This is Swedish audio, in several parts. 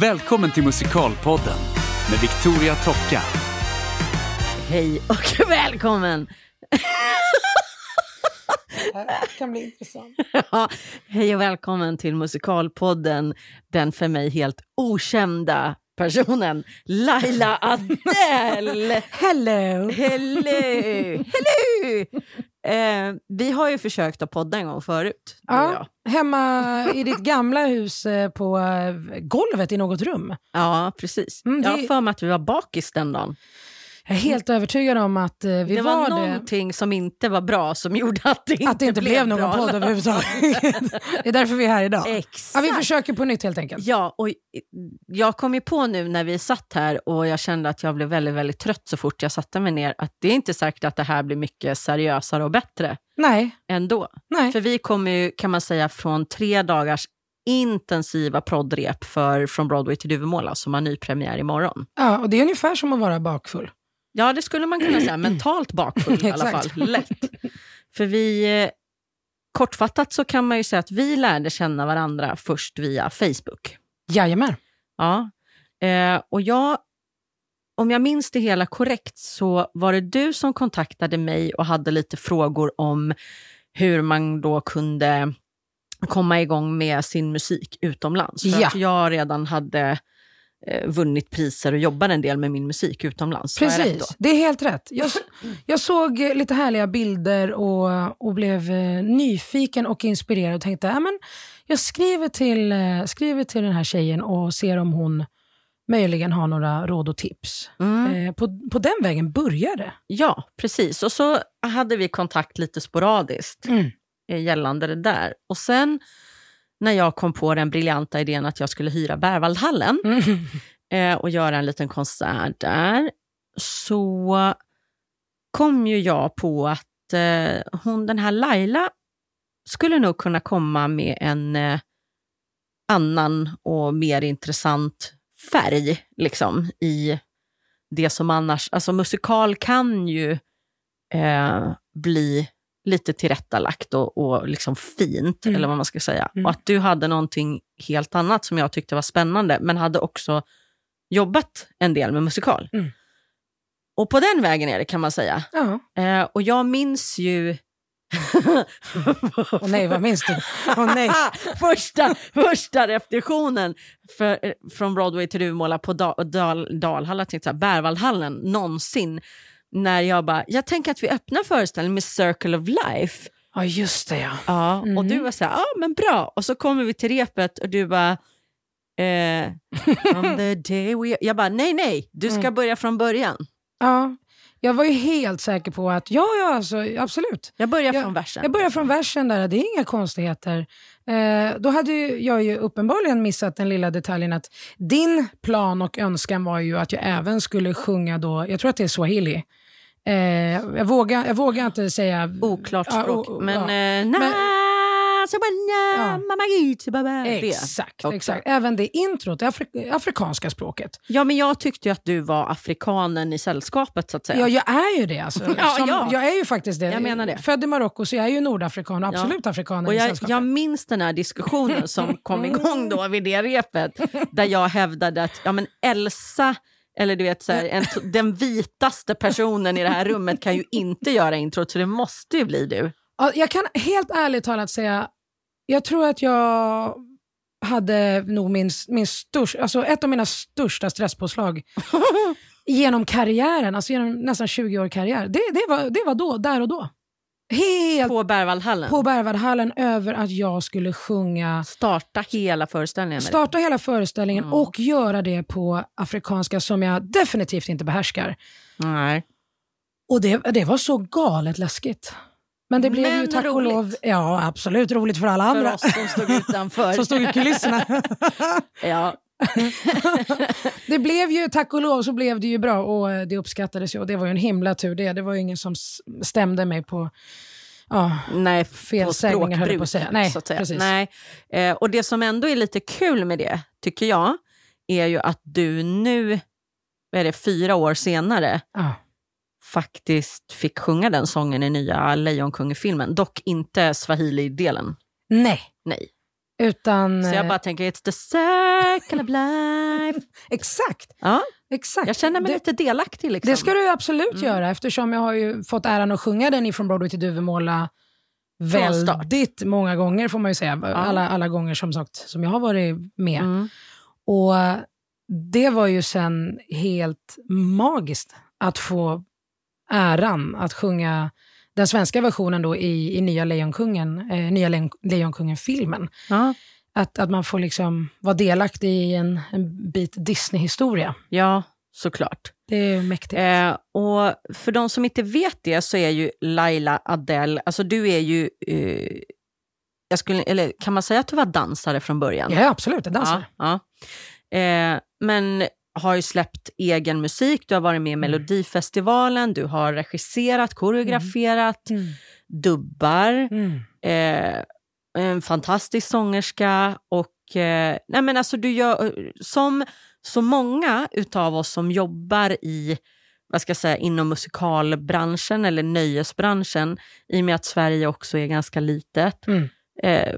Välkommen till Musikalpodden med Victoria Tocka. Hej och välkommen! Det kan bli intressant. Ja, hej och välkommen till Musikalpodden, den för mig helt okända personen Laila Adele. Hello! Hello! Hello! Eh, vi har ju försökt att podda en gång förut. Ja, hemma i ditt gamla hus eh, på eh, golvet i något rum. ja precis. Mm, det- Jag har för mig att vi var bakis den dagen. Jag är helt övertygad om att eh, vi det var, var, det. någonting som inte var bra som gjorde att det inte, Att det inte blev någon bra. podd överhuvudtaget. det är därför vi är här idag. Exakt. Ja, vi försöker på nytt helt enkelt. Ja, och jag kom ju på nu när vi satt här och jag kände att jag blev väldigt, väldigt trött så fort jag satte mig ner att det är inte säkert att det här blir mycket seriösare och bättre Nej, ändå. nej. För vi kommer ju, kan man säga, från tre dagars intensiva proddrep för Från Broadway till Duvemåla som har nypremiär imorgon. Ja, och det är ungefär som att vara bakfull. Ja, det skulle man kunna säga. Mentalt bakfull i alla fall. Lätt. För vi, eh, kortfattat så kan man ju säga att vi lärde känna varandra först via Facebook. Jajamän. Ja. Eh, och jag, om jag minns det hela korrekt så var det du som kontaktade mig och hade lite frågor om hur man då kunde komma igång med sin musik utomlands. För Ja. att jag redan hade vunnit priser och jobbade en del med min musik utomlands. Precis, det är helt rätt. Jag, jag såg eh, lite härliga bilder och, och blev eh, nyfiken och inspirerad och tänkte ja, men jag skriver till, eh, skriver till den här tjejen och ser om hon möjligen har några råd och tips. Mm. Eh, på, på den vägen började det. Ja, precis. Och så hade vi kontakt lite sporadiskt Mm. eh, gällande det där. Och sen när jag kom på den briljanta idén att jag skulle hyra Berwaldhallen Mm. eh, och göra en liten konsert där, så kom ju jag på att eh, hon, den här Laila skulle nog kunna komma med en eh, annan och mer intressant färg liksom, i det som annars... Alltså musikal kan ju eh, bli lite tillrättalagt och, och liksom fint, Mm. eller vad man ska säga. Mm. Och att du hade någonting helt annat som jag tyckte var spännande, men hade också jobbat en del med musikal. Mm. Och på den vägen är det kan man säga. Eh, och jag minns ju... Åh nej, vad minns du? Åh nej. första, första repetitionen för, eh, från Broadway till Duvemåla på Dal, Dal, Dalhalla, tänkte jag, någonsin. När jag bara, jag tänker att vi öppnar föreställningen med Circle of Life. Ja, just det ja. Ja, Och Mhm. du var så här, ja men bra. Och så kommer vi till repet och du bara, eh, from the day we... Jag bara, nej nej, du ska Mm. börja från början. ja. Jag var ju helt säker på att, ja, ja, alltså, absolut. Jag börjar Ja, från versen. Jag börjar från versen där, det är inga konstigheter. Eh, då hade jag ju uppenbarligen missat den lilla detaljen att din plan och önskan var ju att jag även skulle sjunga då, jag tror att det är swahili. Eh, jag, vågar, jag vågar inte säga... Oklart Ja, språk. o- o- men, ja. eh, så bara, Ja. na, mamma, git, baba, det. Exakt, också. exakt. Även det introt, det afri- afrikanska språket. Ja, men jag tyckte ju att du var afrikanen i sällskapet så att säga. Ja, jag är ju det. Alltså. Ja, Som, ja. Jag är ju faktiskt det. Jag menar det. Född i Marocko så jag är ju nordafrikan och absolut afrikanen och i jag, sällskapet. jag minns den här diskussionen som kom igång då vid det repet, där jag hävdade att ja, men Elsa, eller du vet, så här, en, den vitaste personen i det här rummet kan ju inte göra introt, så det måste ju bli du. Ja, jag kan helt ärligt talat säga, jag tror att jag hade nog min, min största, alltså ett av mina största stresspåslag genom karriären, alltså genom nästan 20 år karriär. Det, det, var, det var då, där och då. Helt på, Berwaldhallen. på Berwaldhallen över att jag skulle sjunga, Starta hela föreställningen starta hela föreställningen Mm. och göra det på afrikanska som jag definitivt inte behärskar. Nej. Och det, det var så galet läskigt. Men det blev ju Men tack och roligt. lov, ja absolut roligt för alla För andra. oss som stod utanför. som stod i kulisserna. ja. det blev ju, tack och lov så blev det ju bra och eh, det uppskattades ju och det var ju en himla tur det. Det var ju ingen som stämde mig på ja, Nej, fel på sägningar höll jag på att säga. Nej, så att säga. precis. Nej. Eh, och det som ändå är lite kul med det, tycker jag, är ju att du nu, vad är det, fyra år senare, Ja. Faktiskt fick sjunga den sången i nya Lejonkungen-filmen. Dock inte swahili-delen. Nej, Nej. Utan, Så jag eh, bara tänker, it's the circle of life. Exakt. Ja, exakt. jag känner mig det, lite delaktig. Liksom. det ska du absolut Mm. göra eftersom jag har ju fått äran att sjunga den ifrån Broadway till Duvemåla väldigt många gånger får man ju säga. Alla, alla gånger som sagt som jag har varit med. Mm. Och det var ju sen helt magiskt att få äran att sjunga den svenska versionen då i, i Nya Lejonkungen, eh, Nya Lejon- Lejonkungen-filmen. Ja. Att, att man får liksom vara delaktig i en, en bit Disney-historia. ja, såklart. Det är mäktigt. Eh, och för de som inte vet det så är ju Laila Adele, alltså du är ju, eh, jag skulle, eller kan man säga att du var dansare från början? ja, absolut. En dansare. Ja, ja. Eh, men har ju släppt egen musik, du har varit med i Mm. Melodifestivalen, du har regisserat, koreograferat, Mm. dubbar, Mm. eh, en fantastisk sångerska och eh, nej men alltså du gör, som så många utav oss som jobbar i vad ska jag säga, inom musikalbranschen eller nöjesbranschen, i och med att Sverige också är ganska litet, Mm. eh,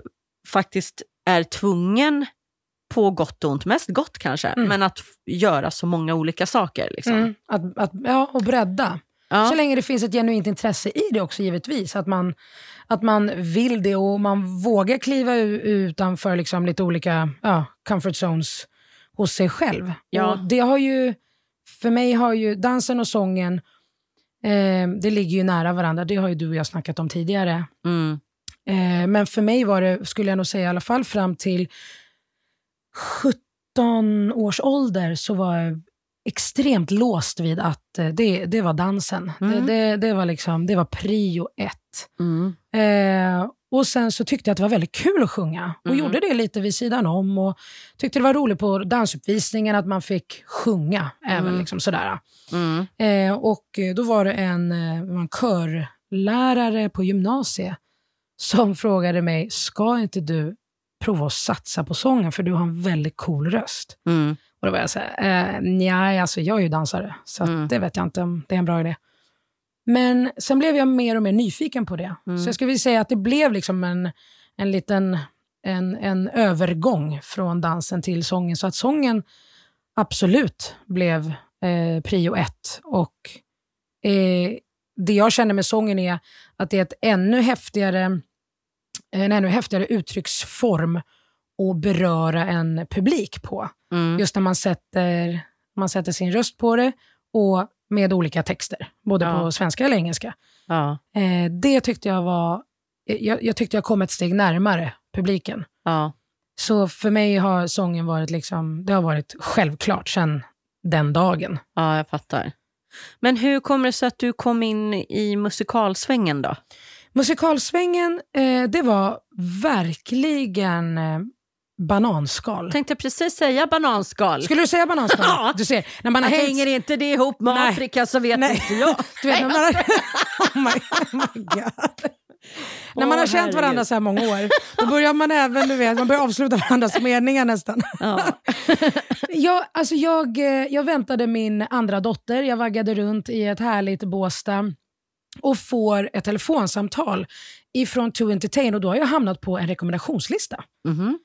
faktiskt är tvungen på gott och ont, mest gott kanske, Mm. men att göra så många olika saker. Liksom. Mm. Att, att, ja, och bredda. Ja. Så länge det finns ett genuint intresse i det också givetvis. Att man, att man vill det och man vågar kliva utanför liksom lite olika ja, comfort zones hos sig själv. Ja. Och det har ju, för mig har ju dansen och sången, eh, det ligger ju nära varandra. Det har ju du och jag snackat om tidigare. Mm. Eh, men för mig var det, skulle jag nog säga i alla fall fram till 17 års ålder så var jag extremt låst vid att eh, det, det var dansen. Mm. Det, det, det var liksom, det var prio ett. Mm. Eh, och sen så tyckte jag att det var väldigt kul att sjunga och Mm. gjorde det lite vid sidan om och tyckte det var roligt på dansuppvisningen att man fick sjunga även Mm. liksom sådär. Mm. Eh, och då var det en, eh, en körlärare på gymnasiet som frågade mig, ska inte du prova att satsa på sången för du har en väldigt cool röst? Mm. Och då var jag så här, eh, nej, alltså jag är ju dansare, så Mm. det vet jag inte om det är en bra idé. Men sen blev jag mer och mer nyfiken på det. Mm. Så jag skulle vilja säga att det blev liksom en, en liten en, en övergång från dansen till sången. Så att sången absolut blev eh, prio ett. Och eh, det jag känner med sången är att det är ett ännu häftigare, en ännu häftigare uttrycksform att beröra en publik på. Mm. Just när man sätter, man sätter sin röst på det och med olika texter, både Ja. på svenska eller engelska. Ja. Eh, det tyckte jag var, jag, jag tyckte jag kom ett steg närmare publiken. Ja. Så för mig har sången varit, liksom, det har varit självklart sedan den dagen. ja, jag fattar. Men hur kommer det sig att du kom in i musikalsvängen då? Musikalsvängen, eh, det var verkligen eh, bananskal. Tänkte precis säga bananskal. Skulle du säga bananskal? Ja. Du ser, när man har hängt... Hänger inte det ihop med Nej. Afrika så vet Nej. inte jag. Du vet, när man har, oh my, oh my God. när man Åh, har känt herregud. varandra så här många år, då börjar man även, du vet, man börjar avsluta varandras meningar nästan. Ja. jag, alltså jag, eh, jag väntade min andra dotter, jag vaggade runt i ett härligt Båstad och får ett telefonsamtal ifrån To Entertain och då har jag hamnat på en rekommendationslista. Mhm.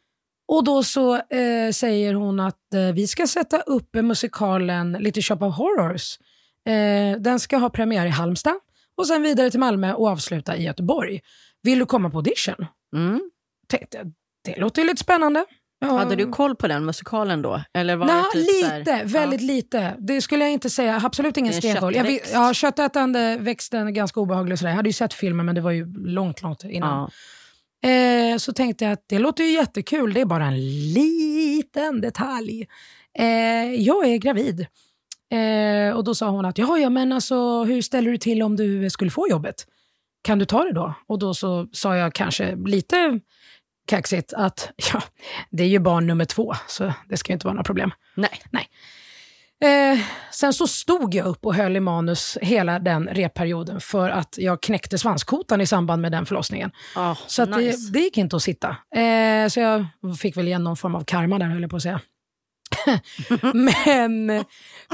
Och då så eh, säger hon att eh, vi ska sätta upp musikalen Little Shop of Horrors. Eh, den ska ha premiär i Halmstad och sen vidare till Malmö och avsluta i Göteborg. Vill du komma på audition? Mm. Tänkte, det låter ju lite spännande. Ja, Hade du koll på den musikalen då? Eller var Nej, det typ så här- lite. Väldigt lite. Det skulle jag inte säga. Absolut ingen stenkoll. Jag, ja, köttätande växten är ganska obehaglig. och sådär. Jag hade ju sett filmen, men det var ju långt, långt innan. Ja. Eh, så tänkte jag att det låter ju jättekul. Det är bara en liten detalj. Eh, jag är gravid. Eh, och då sa hon att ja, ja, men alltså, hur ställer du till om du skulle få jobbet? Kan du ta det då? Och då så sa jag kanske lite kaxigt att ja, det är ju barn nummer två, så det ska ju inte vara några problem. Nej. Eh, sen så stod jag upp och höll i manus hela den repperioden för att jag knäckte svanskotan i samband med den förlossningen. Ah, Så nice. det, det gick inte att sitta. Eh, så jag fick väl igen någon form av karma där, höll jag på att säga. men,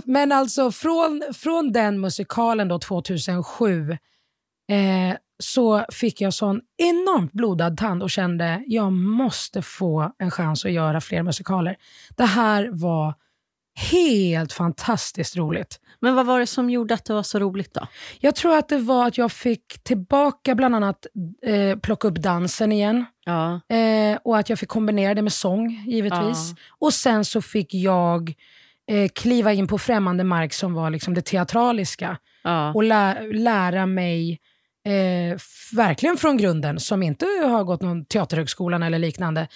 men alltså från, från den musikalen då 2007 eh, så fick jag sån enormt blodad tand och kände jag måste få en chans att göra fler musikaler. Det här var helt fantastiskt roligt. Men vad var det som gjorde att det var så roligt då? Jag tror att det var att jag fick tillbaka bland annat eh, plocka upp dansen igen. Ja. Eh, och att jag fick kombinera det med sång, givetvis. Och sen så fick jag eh, kliva in på främmande mark som var liksom det teatraliska. Ja. Och lä lära mig eh, verkligen från grunden, som inte har gått någon teaterhögskolan eller liknande.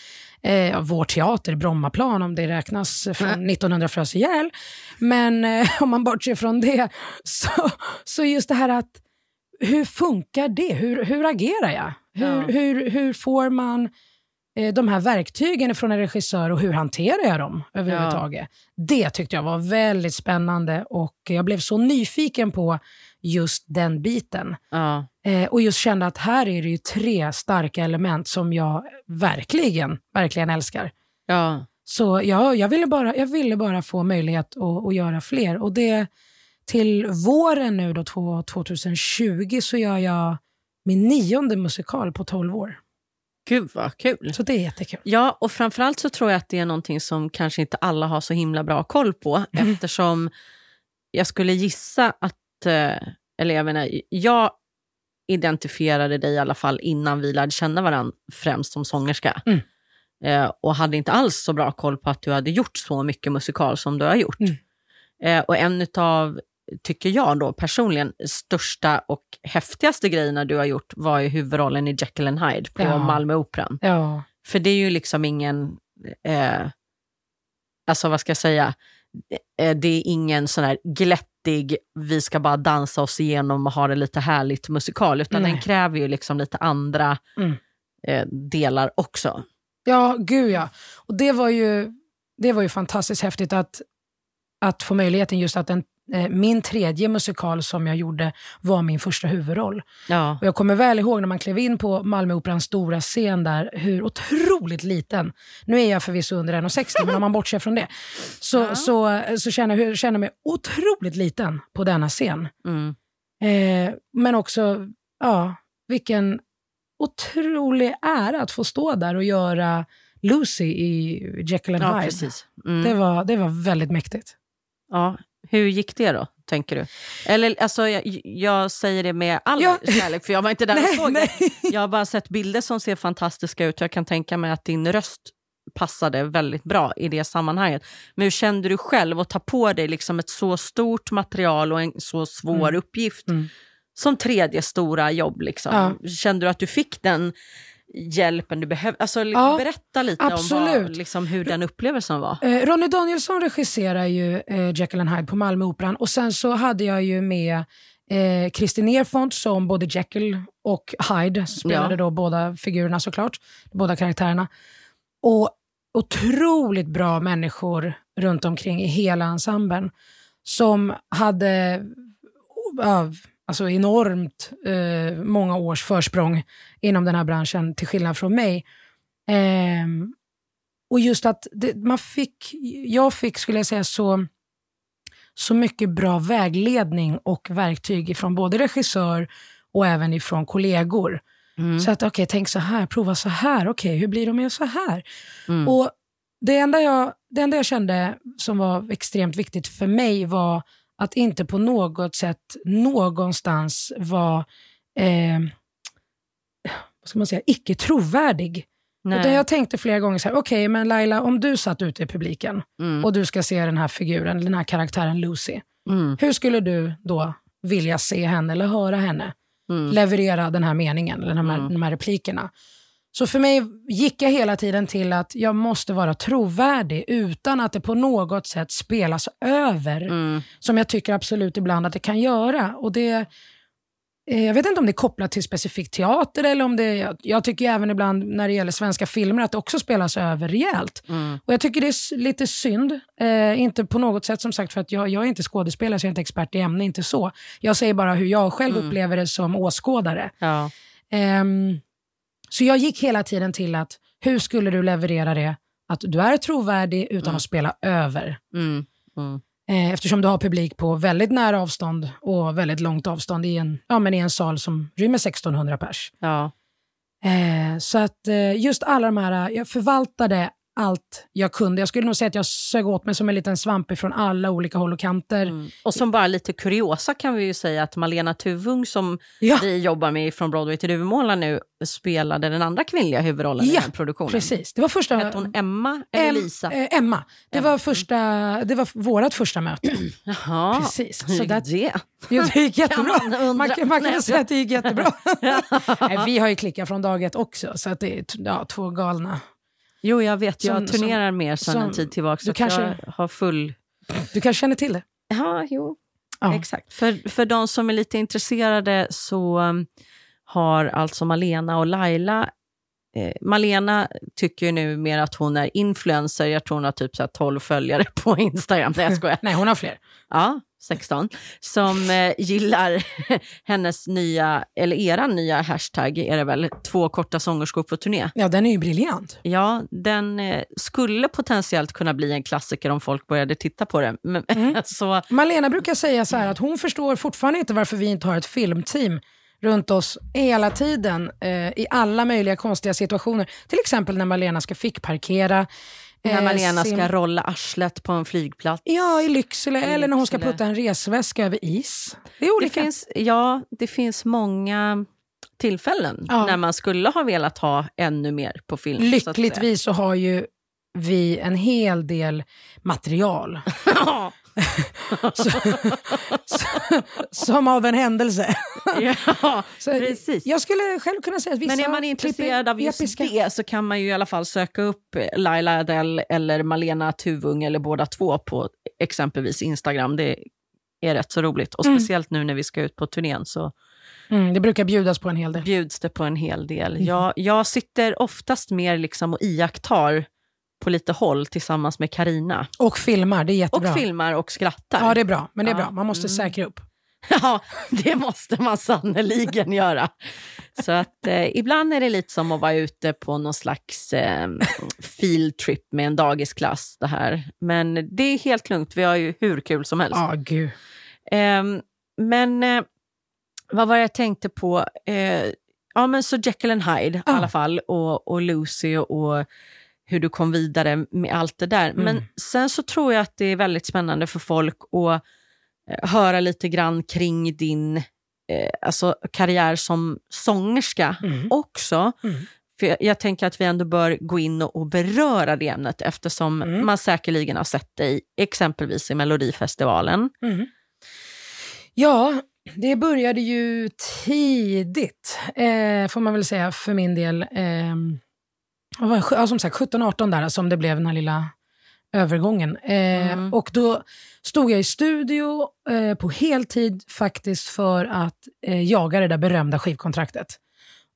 Eh, vår teater, Brommaplan, om det räknas från 1900 frös ihjäl. Men eh, om man bortser från det, så, så just det här att hur funkar det? Hur, hur agerar jag? Hur, Ja. hur, hur får man eh, de här verktygen från en regissör och hur hanterar jag dem överhuvudtaget? Det tyckte jag var väldigt spännande och jag blev så nyfiken på just den biten. Ja. Eh, och just kände att här är det ju tre starka element som jag verkligen, verkligen älskar. Ja. Så ja, jag, ville bara, jag ville bara få möjlighet att, att göra fler. Och det till våren nu då, två- 2020 så gör jag min nionde musikal på 12 år. Gud vad kul. Så det är jättekul. Ja, och framförallt så tror jag att det är någonting som kanske inte alla har så himla bra koll på Mm. eftersom jag skulle gissa att, eller jag menar, jag identifierade dig i alla fall innan vi lärde känna varandra främst som sångerska. Mm. Eh, och hade inte alls så bra koll på att du hade gjort så mycket musikal som du har gjort. Mm. Eh, och en av, tycker jag då personligen, största och häftigaste grejerna du har gjort var ju huvudrollen i Jekyll and Hyde på Ja. Malmö Operan. Ja, För det är ju liksom ingen, eh, alltså vad ska jag säga, Eh, det är ingen sån här glättig, vi ska bara dansa oss igenom och ha det lite härligt musikal, utan Nej. den kräver ju liksom lite andra Mm. eh, delar också. ja gud ja. Och det var ju, det var ju fantastiskt häftigt att, att få möjligheten just att en, min tredje musikal som jag gjorde var min första huvudroll. Ja, Och jag kommer väl ihåg när man klev in på Malmö Operans stora scen där, hur otroligt liten, nu är jag förvisso under 1,60 men om man bortser från det, så, Ja. så, så känner jag känner mig otroligt liten på denna scen. mm. Eh, men också, ja, vilken otrolig ära att få stå där och göra Lucy i Jekyll and ja Hyde. precis. Mm. Det, var, det var väldigt mäktigt. Ja. Hur gick det då, tänker du? Eller alltså, jag, jag säger det med all Ja. kärlek, för jag var inte där och Nej, såg nej. det. Jag har bara sett bilder som ser fantastiska ut. Jag kan tänka mig att din röst passade väldigt bra i det sammanhanget. Men hur kände du själv att ta på dig liksom ett så stort material och en så svår Mm. uppgift Mm. som tredje stora jobb? Liksom. Ja. Kände du att du fick den hjälpen du behövde? Alltså, Ja, berätta lite om vad, absolut. liksom, hur den upplevelsen var. Eh, Ronny Danielsson regisserar ju eh, Jekyll and Hyde på Malmö Operan och sen så hade jag ju med eh, Kristin Nerfont som både Jekyll och Hyde spelade Ja. då båda figurerna såklart, båda karaktärerna. Och otroligt bra människor runt omkring i hela ensemblen som hade ja, alltså enormt eh, många års försprång inom den här branschen till skillnad från mig. Ehm, och just att det, man fick, jag fick skulle jag säga så, så mycket bra vägledning och verktyg ifrån både regissör och även ifrån kollegor. Mm. Så att okej, tänk så här, prova så här, okej, hur blir det om jag gör så här? Mm. Och det enda, jag, det enda jag kände som var extremt viktigt för mig var att inte på något sätt någonstans vara eh, vad ska man säga, icke trovärdig. Nej. Utan jag tänkte flera gånger så här, okej men Laila, om du satt ute i publiken Mm. och du ska se den här figuren, den här karaktären Lucy. Mm. Hur skulle du då vilja se henne eller höra henne Mm. leverera den här meningen, eller de här, Mm. de här replikerna? Så för mig gick jag hela tiden till att jag måste vara trovärdig utan att det på något sätt spelas över, Mm. som jag tycker absolut ibland att det kan göra. Och det, eh, jag vet inte om det är kopplat till specifik teater eller om det, jag, jag tycker även ibland när det gäller svenska filmer att det också spelas över rejält. Mm. Och jag tycker det är lite synd. Eh, inte på något sätt som sagt, för att jag, jag är inte skådespelare, så jag är inte expert i ämne, inte så. Jag säger bara hur jag själv Mm. upplever det som åskådare. Ja. Ehm, så jag gick hela tiden till att, hur skulle du leverera det? Att du är trovärdig utan Mm. att spela över. Mm. Mm. Eh, eftersom du har publik på väldigt nära avstånd och väldigt långt avstånd i en, ja, men i en sal som rymmer 1600 pers. Ja. Eh, så att eh, just alla de här, jag förvaltade allt jag kunde. Jag skulle nog säga att jag sög åt mig som en liten svamp från alla olika håll och kanter. Mm. Och som bara lite kuriosa kan vi ju säga att Malena Tuvung som Ja. vi jobbar med från Broadway till Duvemåla nu spelade den andra kvinnliga huvudrollen i Ja, den produktionen. Precis. Det var första... Hette hon Emma eller Em- Lisa? eh, Emma. Det Emma. var, första, det var vårt första möte. Jaha, precis. hur Så gick där- det? Jo, det gick jättebra. Kan man. Man, kan- man kan säga att det gick jättebra. Nej, vi har ju klickat från dag ett också, så att det är ja, två galna. Jo, jag vet. Jag Som- turnerar mer sedan som- en tid tillbaka. Så kanske- jag har full... Du kanske känner till det? Ja, jo. Ja. Exakt. För, för de som är lite intresserade så um, har alltså Malena och Laila Eh, Malena tycker ju nu mer att hon är influencer. Jag tror hon har typ så här 12 följare på Instagram. Nej, jag skojar. Nej, hon har fler. Ja, 16. Som eh, gillar hennes nya, eller era nya hashtag är det väl, två korta sångerskor på turné. Ja, den är ju briljant. Ja, den eh, skulle potentiellt kunna bli en klassiker om folk började titta på den. Men, så, Malena brukar säga så här att hon förstår fortfarande inte varför vi inte har ett filmteam runt oss hela tiden eh, i alla möjliga konstiga situationer. Till exempel när Malena ska fickparkera. när eh, Malena sin- ska rolla arslet på en flygplats. Ja, i Lycksele. I eller när hon ska Lycksele. putta en resväska över is. Det är Det olika. finns, ja, det finns många tillfällen Ja. när man skulle ha velat ha ännu mer på film. så. Lyckligtvis så har ju vi en hel del material. Ja. så, så, som av en händelse. ja, Så precis. Jag skulle själv kunna säga att vissa Men är man intresserad av just episka. det så kan man ju i alla fall söka upp Laila Adele eller Malena Tuvung eller båda två på exempelvis Instagram. Det är rätt så roligt. Och Mm. speciellt nu när vi ska ut på turnén så Mm, det brukar bjudas på en hel del. bjuds det på en hel del. Mm. Jag, jag sitter oftast mer liksom och iakttar på lite håll tillsammans med Karina Och filmar, det är Och jättebra. filmar och skrattar. Ja, det är bra. Men det är bra. Man måste mm. säkra upp. Ja, det måste man sannerligen göra. Så att eh, ibland är det lite som att vara ute på någon slags eh, field trip med en dagisklass. Det här. Men det är helt lugnt, vi har ju hur kul som helst. Ja, gud. Ehm, men eh, vad var det jag tänkte på? Eh, ja, men så Jekyll and Hyde i Ja. alla fall och, och Lucy och hur du kom vidare med allt det där. Men Mm. sen så tror jag att det är väldigt spännande för folk att eh, höra lite grann kring din eh, alltså karriär som sångerska Mm. också. Mm. För jag, jag tänker att vi ändå bör gå in och, och beröra det ämnet eftersom Mm. man säkerligen har sett dig exempelvis i Melodifestivalen. Mm. Ja, det började ju tidigt, eh, får man väl säga för min del. Eh, vad var ja, som sagt 17-18 där som det blev den här lilla övergången. Eh, Mm. Och då stod jag i studio eh, på heltid faktiskt för att eh, jaga det där berömda skivkontraktet.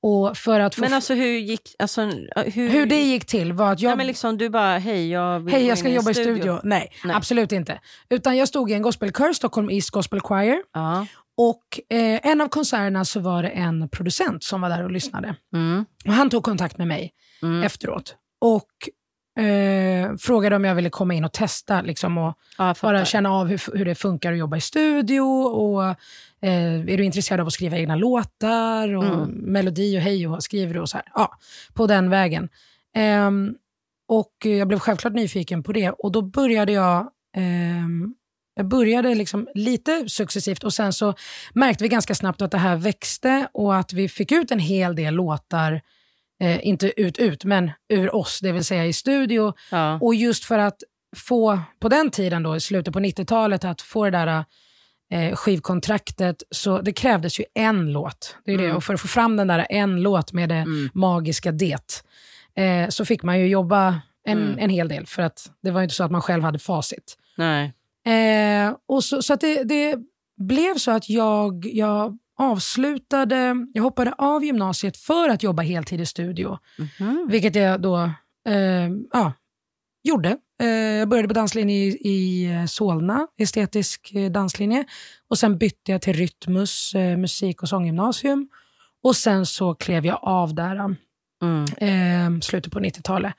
Och för att få Men alltså hur gick... Alltså, hur, hur det gick till var att jag... Nej, men liksom, du bara, hej jag vill Hej, jag ska jobba i studio. Nej, Nej. absolut inte. Utan jag stod i en gospelkör, Stockholm East Gospel Choir. Ja. Och eh, en av konserterna så var det en producent som var där och lyssnade. Mm. Och han tog kontakt med mig Mm. efteråt. Och eh, frågade om jag ville komma in och testa. Liksom, och Ja, bara känna av hur, hur det funkar att jobba i studio. Och, eh, är du intresserad av att skriva egna låtar? Och Mm. Melodi och hej och skriver du? Och så här. Ja, på den vägen. Ehm, och jag blev självklart nyfiken på det. Och då började jag ehm, jag började liksom lite successivt och sen så märkte vi ganska snabbt att det här växte och att vi fick ut en hel del låtar, eh, inte ut ut, men ur oss, det vill säga i studio. Ja. Och just för att få, på den tiden då, i slutet på 90-talet, att få det där eh, skivkontraktet, så det krävdes ju en låt. Det är det. Mm. Och för att få fram den där en låt med det Mm. magiska det, eh, så fick man ju jobba en, Mm. en hel del, för att det var ju inte så att man själv hade facit. Nej. Eh, och så så att det, det blev så att jag, jag avslutade, jag hoppade av gymnasiet för att jobba heltid i studio. Mhm. Vilket jag då eh, ja, gjorde. Eh, jag började på danslinje i, i eh, Solna, estetisk eh, danslinje. Och sen bytte jag till Rytmus eh, musik och sånggymnasium. Och sen så klev jag av där, Mm. eh, slutet på 90-talet.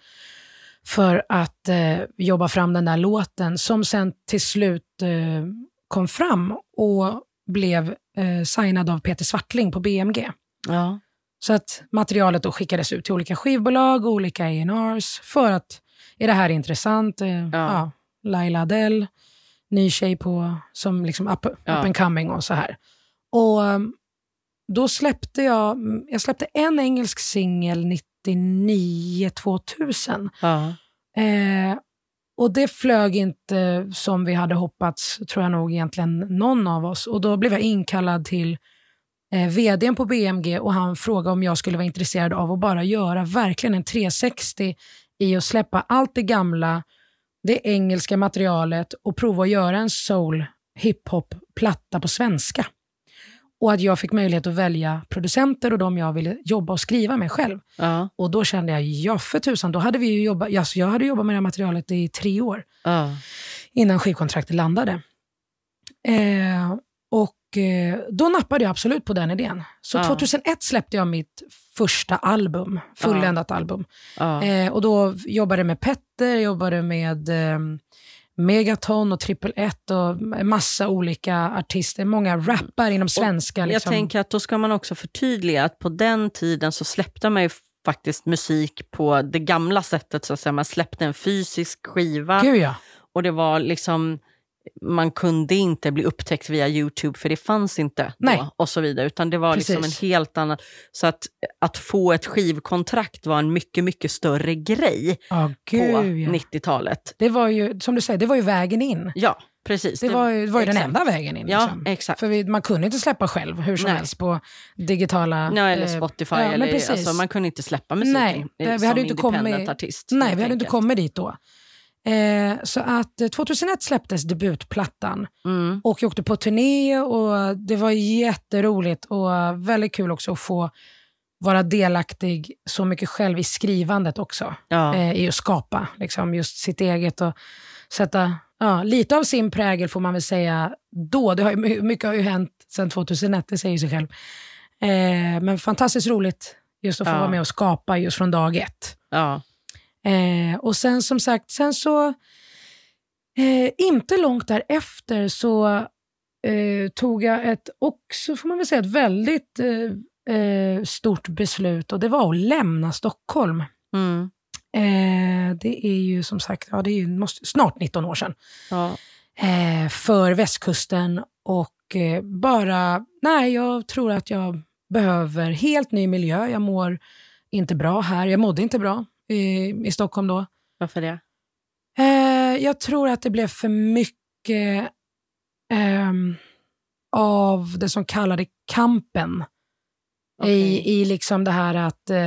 För att eh, jobba fram den där låten som sen till slut eh, kom fram och blev eh, signad av Peter Swartling på BMG. Ja. Så att materialet då skickades ut till olika skivbolag och olika A&Rs för att, är det här intressant? Eh, ja. Ja. Laila Adele, ny tjej på, som liksom up, up Ja. and coming och så här. Och um, då släppte jag, jag släppte en engelsk singel 99-2000. Ja. Eh, och det flög inte som vi hade hoppats, tror jag nog egentligen någon av oss. Och då blev jag inkallad till eh, vdn på BMG och han frågade om jag skulle vara intresserad av att bara göra verkligen en 360 i att släppa allt det gamla, det engelska materialet och prova att göra en soul hiphop-platta på svenska. Och att jag fick möjlighet att välja producenter och de jag ville jobba och skriva med själv. Ja. Och då kände jag, ja för tusan, då hade vi ju jobbat, alltså jag hade jobbat med det här materialet i tre år Ja. innan skivkontraktet landade. Eh, och eh, då nappade jag absolut på den idén. Så Ja. 2001 släppte jag mitt första album, fulländat album. Eh, och då jobbade jag med Petter, jobbade med eh, Megaton och Triple Ett och massa olika artister. Många rappare inom svenska. Jag liksom. tänker att då ska man också förtydliga att på den tiden så släppte man ju faktiskt musik på det gamla sättet. så att säga. Man släppte en fysisk skiva Gud ja. och det var liksom man kunde inte bli upptäckt via Youtube för det fanns inte då Nej. och så vidare. Utan det var liksom en Precis. helt annan... Så att, att få ett skivkontrakt var en mycket, mycket större grej Ja, på gud ja. 90-talet. Det var ju, som du säger, det var ju vägen in. Ja, precis. Det var ju, det var ju den enda vägen in. Ja, Liksom. exakt. För vi, man kunde inte släppa själv hur som Nej. helst på digitala... Ja, eller eh, Spotify. ja, eller, precis. alltså, man kunde inte släppa musiken Nej, det- eh, vi som hade inte kommit- independent artist. Nej, vi hade inte enkelt. kommit dit då. Eh, så att eh, 2001 släpptes debutplattan Mm. och jag åkte på turné och det var jätteroligt och väldigt kul också att få vara delaktig så mycket själv i skrivandet också. Ja. Eh, I att skapa liksom, just sitt eget och sätta ja, lite av sin prägel får man väl säga då. Det har ju, mycket har ju hänt sedan 2001, det säger sig själv. Eh, men fantastiskt roligt just att få Ja. vara med och skapa just från dag ett. Ja. Eh, och sen som sagt, sen så, eh, inte långt därefter så eh, tog jag ett, också får man väl säga, ett väldigt eh, eh, stort beslut och det var att lämna Stockholm. Mm. Eh, det är ju som sagt, ja det är ju måste, snart 19 år sedan. Ja. För västkusten och bara, nej jag tror att jag behöver helt ny miljö. Jag mår inte bra här, jag mådde inte bra i, i Stockholm då. Varför det? Eh, jag tror att det blev för mycket ehm, av det som kallade kampen. Okej. I, I liksom det här att eh,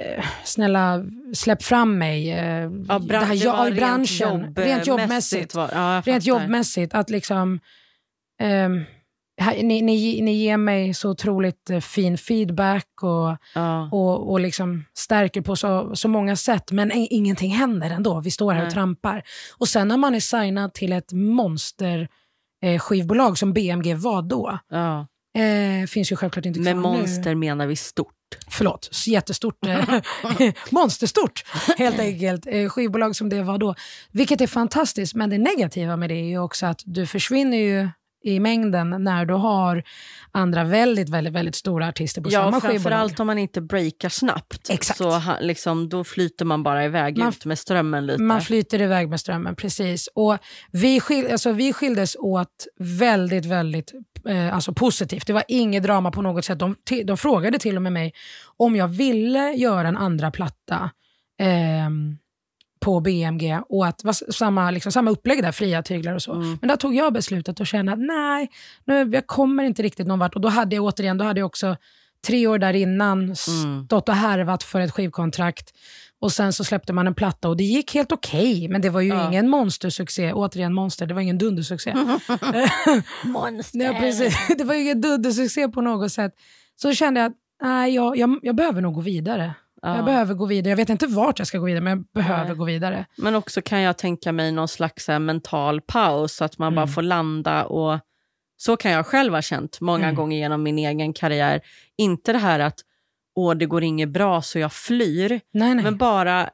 eh, snälla släpp fram mig. Eh, Ja, det här, det ja, branschen. jobb- Rent jobbmässigt. Var, ja, Rent jobbmässigt. Att liksom, ehm, ni, ni, ni ger mig så otroligt eh, fin feedback och Ja. och, och liksom stärker på så, så många sätt, men ingenting händer ändå. Vi står här och Nej. trampar. Och sen när man är signad till ett monster eh, skivbolag som BMG var då, Ja. eh, finns ju självklart inte kvar Med monster menar vi stort. nu. Förlåt, jättestort. Eh, monsterstort, helt enkelt. Eh, skivbolag som det var då. Vilket är fantastiskt, men det negativa med det är ju också att du försvinner ju i mängden när du har andra väldigt, väldigt, väldigt stora artister på Ja, samma skivbolag. framförallt om man inte breakar snabbt. Exakt. Så liksom, då flyter man bara iväg Man- ut med strömmen lite. Man flyter iväg med strömmen, precis. Och vi, skil, alltså, vi skildes åt väldigt, väldigt eh, alltså, positivt. Det var inget drama på något sätt. De, de frågade till och med mig om jag ville göra en andra platta ehm, på BMG och att var samma, liksom, samma upplägg där, fria tyglar och så. Mm. Men där tog jag beslutet och kände att nej, nu, jag kommer inte riktigt någon vart. Och då hade jag återigen, då hade jag också tre år där innan Mm. stått och härvat för ett skivkontrakt. Och sen så släppte man en platta och det gick helt okej, men det var ju Ja. ingen monstersuccé. Återigen monster, det var ingen dundersuccé. Monster! Nej, precis. Det var ju ingen dundersuccé på något sätt. Så kände jag att nej, jag, jag, jag behöver nog gå vidare. Ja. Jag behöver gå vidare. Jag vet inte vart jag ska gå vidare, men jag behöver Nej. gå vidare. Men också kan jag tänka mig någon slags här, mental paus, så att man bara Mm. får landa. och Så kan jag själv ha känt många Mm. gånger genom min egen karriär. Inte det här att åh, det går inget bra så jag flyr, Nej, nej. men bara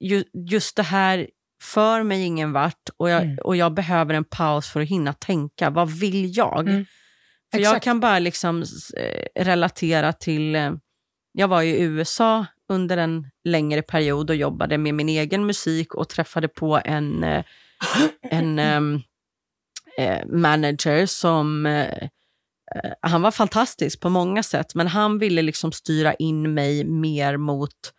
ju, just det här för mig ingen vart och jag, Mm. och jag behöver en paus för att hinna tänka. Vad vill jag? Mm. För jag Exakt. kan bara liksom eh, relatera till... Eh, jag var i USA under en längre period och jobbade med min egen musik och träffade på en, eh, en eh, manager som... Eh, han var fantastisk på många sätt, men han ville liksom styra in mig mer mot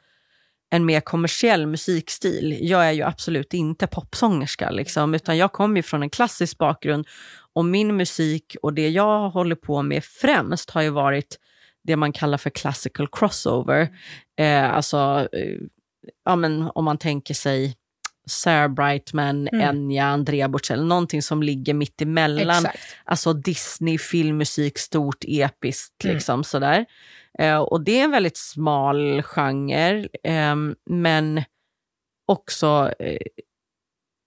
en mer kommersiell musikstil. Jag är ju absolut inte popsångerska, liksom, utan jag kommer ju från en klassisk bakgrund och min musik och det jag håller på med främst har ju varit det man kallar för classical crossover. Eh, alltså, eh, ja, men om man tänker sig Sarah Brightman, Mm. Enya, Andrea Bocelli, någonting som ligger mitt emellan Exakt. alltså Disney, filmmusik, stort, episkt. Mm. Liksom, sådär. Eh, och det är en väldigt smal genre, ehm, men också, eh,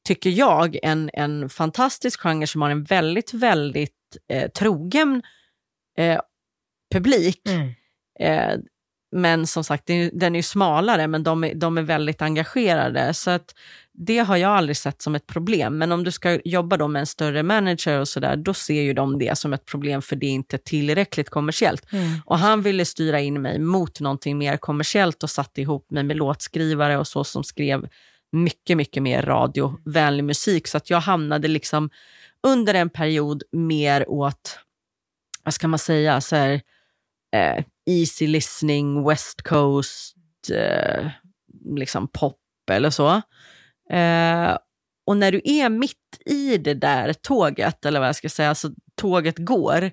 tycker jag, en, en fantastisk genre som har en väldigt, väldigt eh, trogen eh, publik. Mm. Eh, men som sagt, den är ju smalare, men de är, de är väldigt engagerade. Så att det har jag aldrig sett som ett problem. Men om du ska jobba då med en större manager och sådär, då ser ju de det som ett problem för det är inte tillräckligt kommersiellt. Mm. Och han ville styra in mig mot någonting mer kommersiellt och satte ihop mig med låtskrivare och så som skrev mycket, mycket mer radiovänlig musik. Så att jag hamnade liksom under en period mer åt, vad ska man säga, så här, eh, easy listening, West Coast, eh, liksom pop eller så. Eh, och när du är mitt i det där tåget, eller vad jag ska säga, alltså tåget går,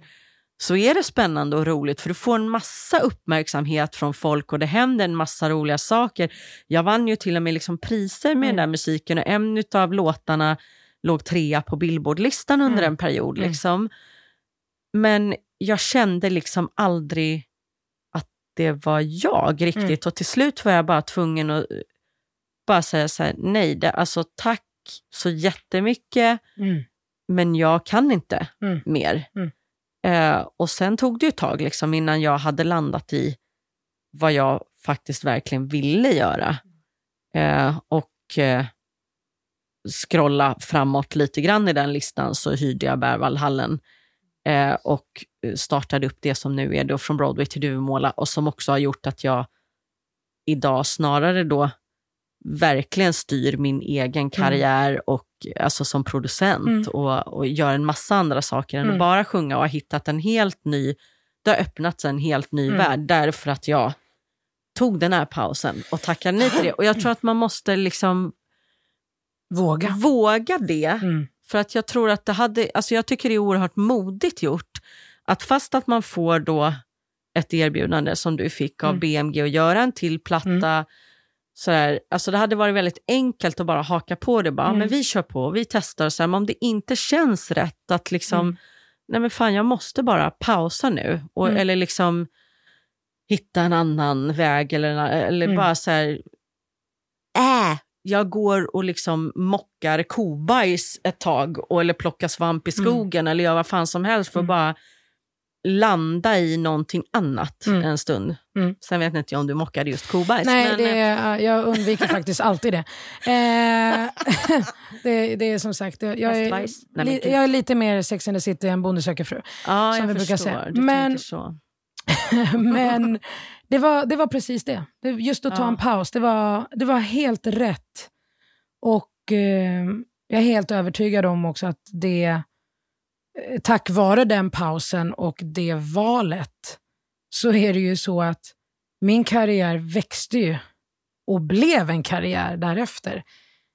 så är det spännande och roligt för du får en massa uppmärksamhet från folk och det händer en massa roliga saker. Jag vann ju till och med liksom priser med Mm. den där musiken och en av låtarna låg trea på Billboardlistan under Mm. en period. Mm. Men jag kände liksom aldrig att det var jag riktigt Mm. och till slut var jag bara tvungen att eh, bara säga så här, nej, det, alltså tack så jättemycket, Mm. men jag kan inte Mm. mer. Mm. Eh, och sen tog det ju ett tag liksom, innan jag hade landat i vad jag faktiskt verkligen ville göra. Eh, och eh, scrolla framåt lite grann i den listan så hyrde jag Berwaldhallen eh, och startade upp det som nu är då från Broadway till Duvemåla och som också har gjort att jag idag snarare då verkligen styr min egen karriär och alltså som producent Mm. och, och gör en massa andra saker än Mm. att bara sjunga och har hittat en helt ny, det har öppnats en helt ny Mm. värld därför att jag tog den här pausen och tackade nej till det. Och jag tror att man måste liksom Våga. våga det Mm. För att jag tror att det hade, alltså jag tycker det är oerhört modigt gjort att fast att man får då ett erbjudande som du fick av Mm. BMG att göra en till platta, sådär, alltså det hade varit väldigt enkelt att bara haka på det, bara, Mm. men vi kör på, vi testar, här, men om det inte känns rätt att liksom, Mm. nej men fan jag måste bara pausa nu, och, Mm. eller liksom hitta en annan väg eller, eller Mm. bara så här, äh, jag går och liksom mockar kobajs ett tag och, eller plockar svamp i Mm. skogen eller gör vad fan som helst för att Mm. bara landa i någonting annat Mm. en stund. Mm. Sen vet inte jag om du mockade just kobajs. Nej, men, det eh, är, jag undviker faktiskt alltid det. Eh, det. Det är som sagt, jag är? Nej, men li, jag är lite mer Sex and the City än Bonde söker fru. ja, som jag vi brukar förstår. säga. Men-. Men det var, det var precis det. just att ta Ja. en paus, det var, det var helt rätt. Och eh, jag är helt övertygad om också att det, eh, tack vare den pausen och det valet, så är det ju så att min karriär växte ju och blev en karriär därefter.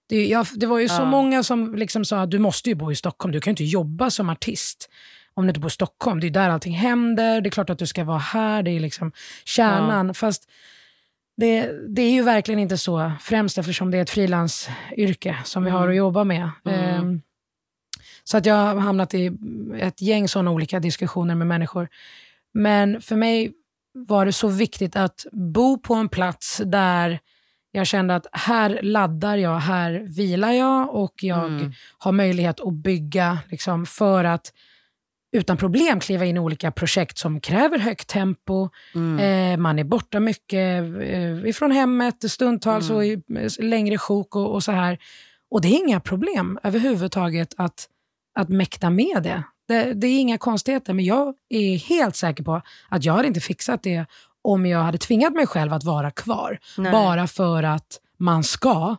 Det, jag, det var ju så Ja. många som liksom sa att du måste ju bo i Stockholm, du kan ju inte jobba som artist om du inte bor i Stockholm. Det är där allting händer, det är klart att du ska vara här, det är liksom kärnan. Fast det, det är ju verkligen inte så, främst eftersom det är ett frilansyrke som vi har att jobba med. Mm. Ehm, så att jag har hamnat i ett gäng sådana olika diskussioner med människor. Men för mig var det så viktigt att bo på en plats där jag kände att här laddar jag, här vilar jag och jag Mm. har möjlighet att bygga liksom, för att utan problem kliva in i olika projekt som kräver högt tempo. Mm. Eh, man är borta mycket eh, ifrån hemmet, stundtals Mm. och i längre sjok och, och så här. Och det är inga problem överhuvudtaget att, att mäkta med det. det. Det är inga konstigheter, men jag är helt säker på att jag hade inte fixat det om jag hade tvingat mig själv att vara kvar. Nej. Bara för att man ska,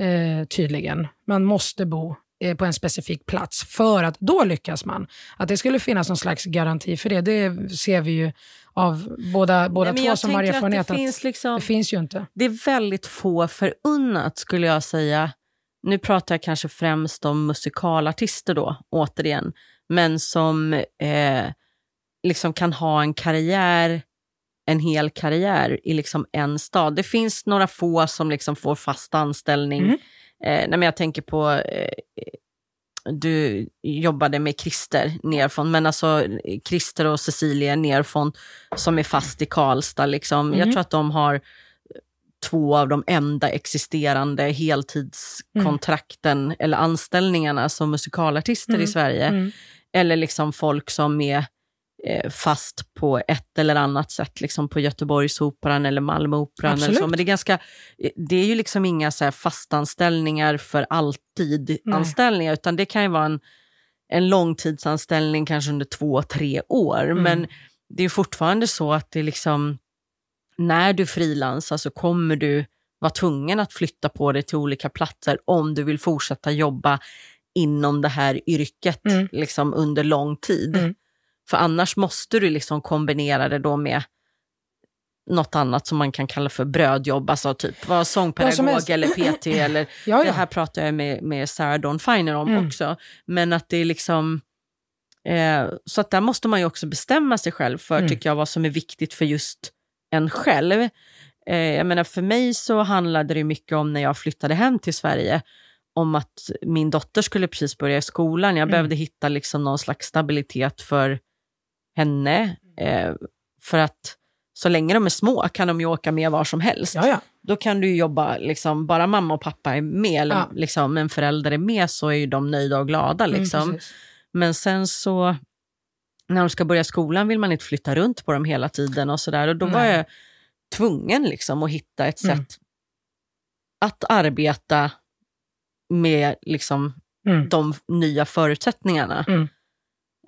eh, tydligen. Man måste bo på en specifik plats för att då lyckas man. Att det skulle finnas någon slags garanti för det, det ser vi ju av båda, båda Nej, två som har erfarenhet. Att det, finns liksom, det finns ju inte. det är väldigt få förunnat skulle jag säga. Nu pratar jag kanske främst om musikalartister då, återigen. Men som eh, liksom kan ha en karriär, en hel karriär i liksom en stad. Det finns några få som liksom får fast anställning. Mm. Eh, nej, jag tänker på, eh, du jobbade med Christer Nerfond, men alltså Christer och Cecilia Nerfond som är fast i Karlstad. Liksom. Jag Mm. tror att de har två av de enda existerande heltidskontrakten eller anställningarna som musikalartister Mm. i Sverige. Mm. Eller liksom folk som är eh, fast på ett eller annat sätt, liksom på Göteborgsoperan eller Malmöoperan. Eller så. Absolut. Men det är, ganska, eh, det är ju liksom inga så fastanställningar för alltid Nej. anställningar, utan det kan ju vara en, en långtidsanställning kanske under två, tre år. Mm. Men det är fortfarande så att det liksom, när du frilansar så kommer du vara tvungen att flytta på dig till olika platser om du vill fortsätta jobba inom det här yrket Mm. liksom under lång tid. Mm. För annars måste du liksom kombinera det då med något annat som man kan kalla för brödjobb, alltså typ vara sångpedagog eller PT eller Ja, det ja. här pratar jag med, med Sarah Dawn Finer om Mm. också. Men att det är liksom... Eh, så att där måste man ju också bestämma sig själv för, Mm. tycker jag, vad som är viktigt för just en själv. Eh, jag menar, för mig så handlade det mycket om när jag flyttade hem till Sverige, om att min dotter skulle precis börja i skolan. Jag Mm. behövde hitta liksom någon slags stabilitet för henne. Eh, för att så länge de är små kan de ju åka med var som helst ja, ja. då kan du jobba, liksom, bara mamma och pappa är med, eller Ja. liksom, en förälder är med, så är ju de nöjda och glada. Mm, Liksom. precis. Men sen så, när de ska börja skolan vill man inte flytta runt på dem hela tiden och sådär. Och då var Nej. jag tvungen liksom att hitta ett Mm. sätt att arbeta med liksom, Mm. de nya förutsättningarna.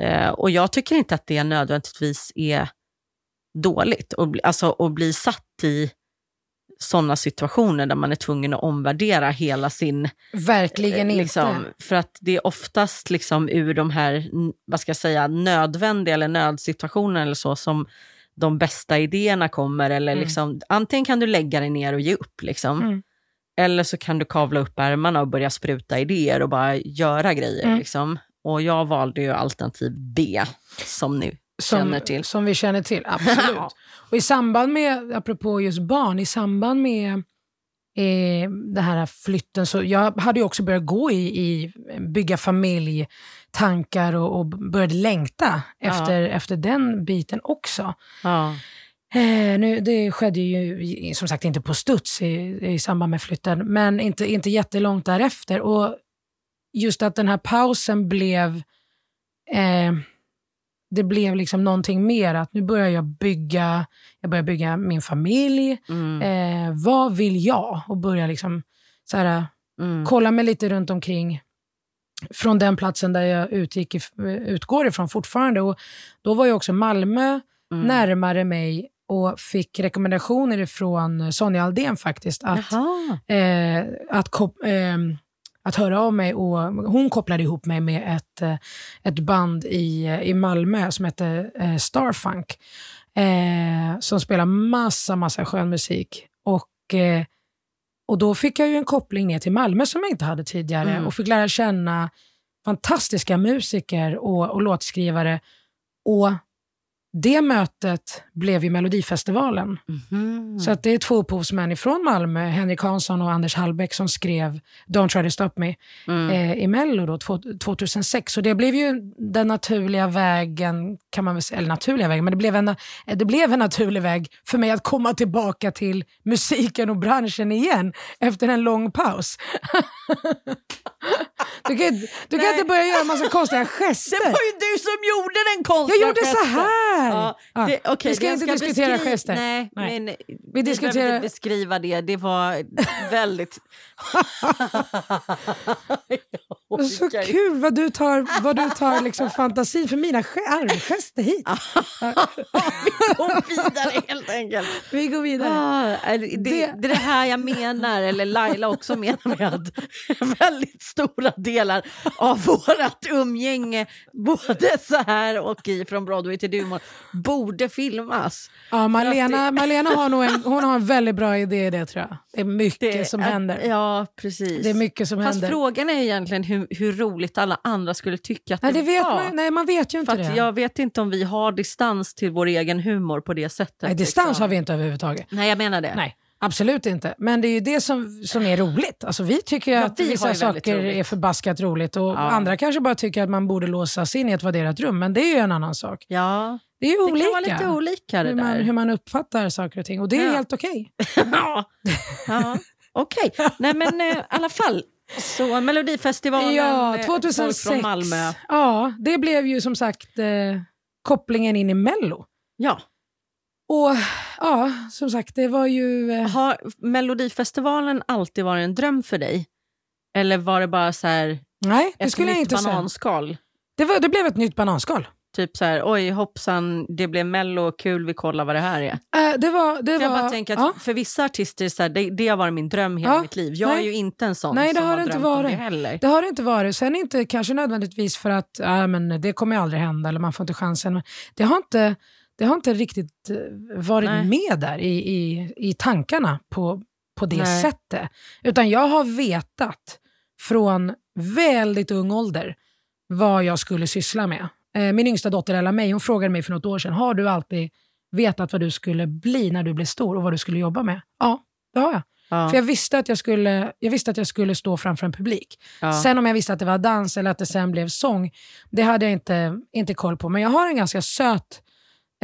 Eh, och jag tycker inte att det nödvändigtvis är dåligt. Och bli, alltså att bli satt i sådana situationer där man är tvungen att omvärdera hela sin... Verkligen eh, inte. liksom, för att det är oftast liksom ur de här, vad ska jag säga, nödvändiga eller nödsituationerna eller så som de bästa idéerna kommer. Eller Mm. liksom, antingen kan du lägga dig ner och ge upp. Liksom. Mm. Eller så kan du kavla upp ärmarna och börja spruta idéer och bara göra grejer. Mm. Liksom. Och jag valde ju alternativ B, som ni känner som, till. som vi känner till, absolut. Och i samband med, apropå just barn, i samband med eh, den här flytten, så jag hade ju också börjat gå i, i bygga familj, tankar och, och började längta Ja. efter, efter den biten också. Ja. Eh, nu, det skedde ju som sagt inte på studs i, i samband med flytten, men inte, inte jättelångt därefter. Och just att den här pausen blev, eh, det blev liksom någonting mer, att nu börjar jag bygga, jag börjar bygga min familj, Mm. eh, vad vill jag? Och börja liksom så här, Mm. kolla mig lite runt omkring från den platsen där jag utgick, utgår ifrån fortfarande. Och då var ju också Malmö Mm. närmare mig och fick rekommendationer ifrån Sonja Aldén faktiskt att, eh, att, ehm, att höra av mig. Och hon kopplade ihop mig med ett, eh, ett band i, i Malmö som heter eh, Starfunk eh, som spelar massa, massa skön musik. Och, eh, och då fick jag ju en koppling ner till Malmö som jag inte hade tidigare Mm. och fick lära känna fantastiska musiker och, och låtskrivare. Och det mötet blev ju Melodifestivalen. Mhm. Så att det är två upphovsmän ifrån Malmö, Henrik Hansson och Anders Hallbäck, som skrev Don't try to stop me Mm. eh, i Mello då, två- 2006. Så det blev ju den naturliga vägen, kan man väl säga, eller naturliga vägen, men det blev, en, eh, det blev en naturlig väg för mig att komma tillbaka till musiken och branschen igen efter en lång paus. Du kan, du kan inte börja göra en massa konstiga gester. Det var ju du som gjorde den konstiga Jag gjorde så gesten. här! Ja, det, vi ska inte diskutera beskri- gester. Nej, Nej. men vi, Vi diskuterar... inte beskriva det. Det var väldigt... Så kul vad du tar, vad du tar liksom fantasin för mina armgester hit. Gå vidare helt enkelt. Vi går vidare. Ah, det, Det- det är det här jag menar, eller Laila också menar med att väldigt stora delar av vårt umgänge, både så här och i Från Broadway till Dumor, borde filmas. Ja, Malena, Malena har nog en, hon har en väldigt bra idé i det tror jag. Det är mycket Det, som händer. Ja, precis. Det är mycket som Fast händer. frågan är egentligen hur, hur roligt alla andra skulle tycka att Nej, det, det vet var. man, nej, man vet ju inte För det. jag vet inte om vi har distans till vår egen humor på det sättet. nej, distans liksom. har vi inte överhuvudtaget. Nej, jag menar det. Nej, absolut inte. Men det är ju det som, som är roligt. Alltså, vi tycker ju Ja, att vi vissa saker roligt. är förbaskat roligt och Ja. andra kanske bara tycker att man borde låsas in i ett vadderat rum. Men det är ju en annan sak. Ja, Det är ju det olika. kan vara lite olika det hur, där. man, hur man uppfattar saker och ting. Och det är Ja. helt okej. ja, ja. okej. Nej men eh, i alla fall. Så Melodifestivalen, Ja, eh, 2006. folk från Malmö. Ja, det blev ju som sagt eh, kopplingen in i Mello. Ja. Och ja, som sagt, det var ju... Eh, Har Melodifestivalen alltid varit en dröm för dig? Eller var det bara så här nej, det ett skulle jag nytt inte säga. bananskal? Det, var, det blev ett nytt bananskal. Typ så här, oj hoppsan, det blev mello, kul, vi kollar vad det här är. Eh, det var... Det För jag var bara tänker att ja. för vissa artister, så här, det, det har varit min dröm hela Ja, mitt liv. Jag nej. är ju inte en sån Nej, det som har har inte drömt om varit. det heller. Det har det inte varit. Sen inte kanske nödvändigtvis för att äh, men det kommer aldrig hända eller man får inte chansen. Men det har inte, det har inte riktigt eh, varit Nej. med där i, i, i tankarna på, på det Nej. sättet. Utan jag har vetat från väldigt ung ålder vad jag skulle syssla med. Eh, min yngsta dotter Ella May, hon frågade mig för något år sedan, har du alltid vetat vad du skulle bli när du blev stor och vad du skulle jobba med? Ja, det har jag. Ja, För jag visste, att jag, skulle, jag visste att jag skulle stå framför en publik. ja. Sen om jag visste att det var dans eller att det sen blev sång, det hade jag inte, inte koll på. Men jag har en ganska söt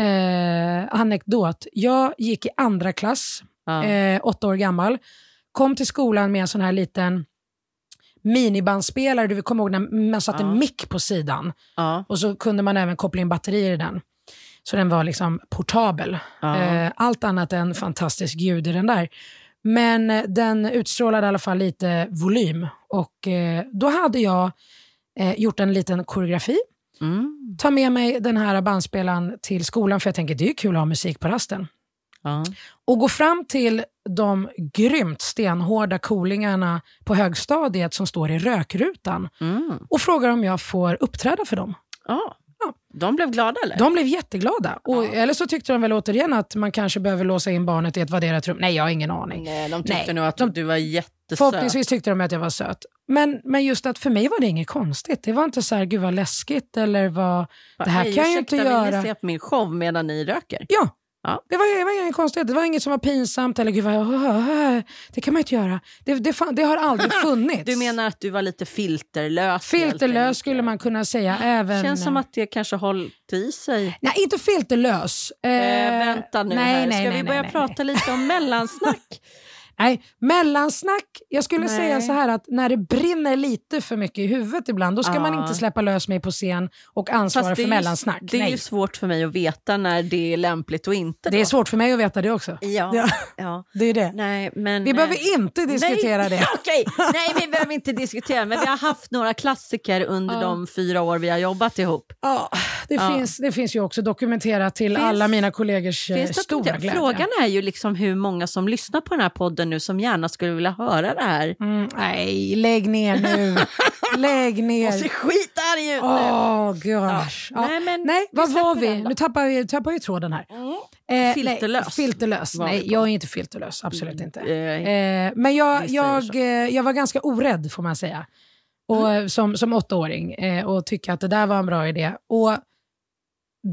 eh, anekdot. Jag gick i andra klass, ja. eh, åtta år gammal, kom till skolan med en sån här liten minibandspelare, du kommer ihåg när man satte Ja. en mick på sidan ja, och så kunde man även koppla in batterier i den. Så den var liksom portabel. Eh, allt annat än fantastisk ljud i den där. Men eh, den utstrålade i alla fall lite volym. Och eh, då hade jag eh, gjort en liten koreografi. Mm. Ta med mig den här bandspelaren till skolan för jag tänker det är kul att ha musik på rasten. ja. Och gå fram till de grymt stenhårda coolingarna på högstadiet som står i rökrutan Mm. och frågar om jag får uppträda för dem. Ja. De blev glada eller? De blev jätteglada. Och, Ja. Eller så tyckte de väl återigen att man kanske behöver låsa in barnet i ett vadderat rum. Nej, jag har ingen aning. Nej, de tyckte Nej, nog att de- du var jättesöt. Förhoppningsvis tyckte de att jag var söt. Men, men just att för mig var det inget konstigt. Det var inte så här, gud vad läskigt eller vad... Det här Hej, kan jag ju inte ursäkta, Vill göra. ni se på min show medan ni röker? Ja, Ja. Det, var, det var inget konstigt. Det var inget som var pinsamt eller gud vad... Det kan man inte göra. Det, det, fan, det har aldrig funnits. Du menar att du var lite filterlös? Filterlös skulle man kunna säga. Även... Känns som att det kanske hållit i sig. Nej, inte filterlös. Eh, Eh, vänta nu nej, här, nej, ska nej, vi börja nej, prata lite om mellansnack? Nej, mellansnack. Jag skulle Nej. säga så här att när det brinner lite för mycket i huvudet ibland, då ska Ja. man inte släppa lös mig på scen och ansvara för är ju- mellansnack. Det är Nej. ju svårt för mig att veta när det är lämpligt och inte. det är svårt för mig att veta det också. Ja, Ja. ja. Det är det. Nej, men, Vi eh, behöver inte diskutera nej, det. Okej, nej vi behöver inte diskutera men vi har haft några klassiker under Ja. de fyra år vi har jobbat ihop. Ja, det, Ja. Finns, det finns ju också dokumenterat till Finns- alla mina kollegors eh, Finns stora glädje. Frågan är ju liksom hur många som lyssnar på den här podden nu som gärna skulle vilja höra det här. Mm, nej, lägg ner nu. lägg ner. Och ser skitarg ut nu. Åh, gosh. Ja. Nej, men Nej, vad var vi? Nu tappar vi tappar ju tråden här. Mm. Eh, Filterlös Nej, filterlös. Nej, jag är inte filterlös. Absolut inte. Eh, men jag, jag, eh, jag var ganska orädd får man säga. Och, Mm. eh, som, som åttaåring eh, och tycka att det där var en bra idé. Och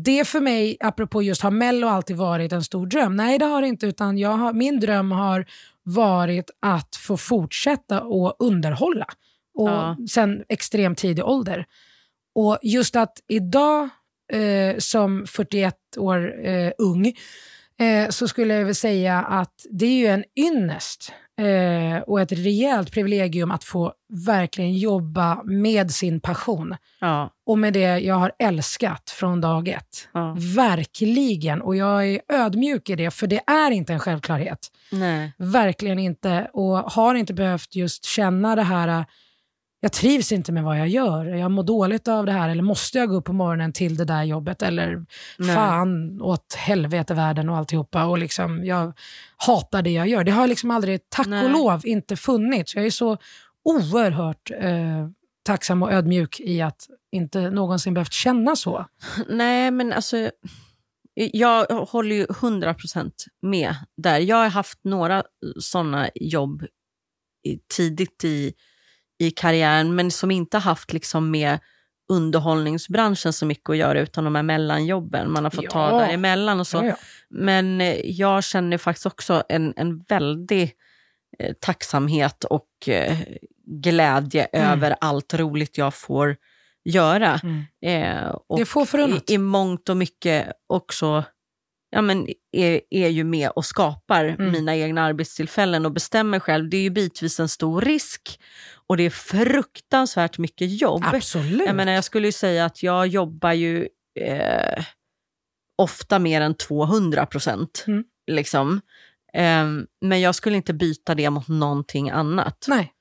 det för mig, apropå just har Mello alltid varit en stor dröm? Nej, det har det inte. Utan jag har, min dröm har varit att få fortsätta och underhålla. Och Ja. sen extremt tidig ålder. Och just att idag eh, som 41 år eh, ung eh, så skulle jag väl säga att det är ju en ynnest eh, och ett rejält privilegium att få verkligen jobba med sin passion. Ja. Och med det jag har älskat från dag ett. ja. Verkligen. Och jag är ödmjuk i det, för det är inte en självklarhet. Nej. Verkligen inte. Och har inte behövt just känna det här, jag trivs inte med vad jag gör. Jag mår dåligt av det här. Eller måste jag gå upp på morgonen till det där jobbet? Eller Nej. fan åt helvete världen och alltihopa. Och liksom, jag hatar det jag gör. Det har liksom aldrig, tack Nej. och lov, inte funnits. Jag är så oerhört eh, tacksam och ödmjuk i att inte någonsin behövt känna så. Nej, men alltså... Jag håller ju 100% med där. Jag har haft några såna jobb tidigt i, i karriären, men som inte haft liksom med underhållningsbranschen så mycket att göra, utan de här mellanjobben man har fått ta Ja. däremellan och så. Ja, ja. Men eh, jag känner faktiskt också en, en väldig eh, tacksamhet och eh, glädje Mm. över allt roligt jag får göra. Mm. Eh, och Det är få förunnat. i, i mångt och mycket också ja, men är, är ju med och skapar Mm. mina egna arbetstillfällen och bestämmer själv. Det är ju bitvis en stor risk och det är fruktansvärt mycket jobb. Absolut. Jag, menar, jag skulle ju säga att jag jobbar ju eh, ofta mer än 200 procent. Mm. Liksom. Ehm, men jag skulle inte byta det mot någonting annat. Nej,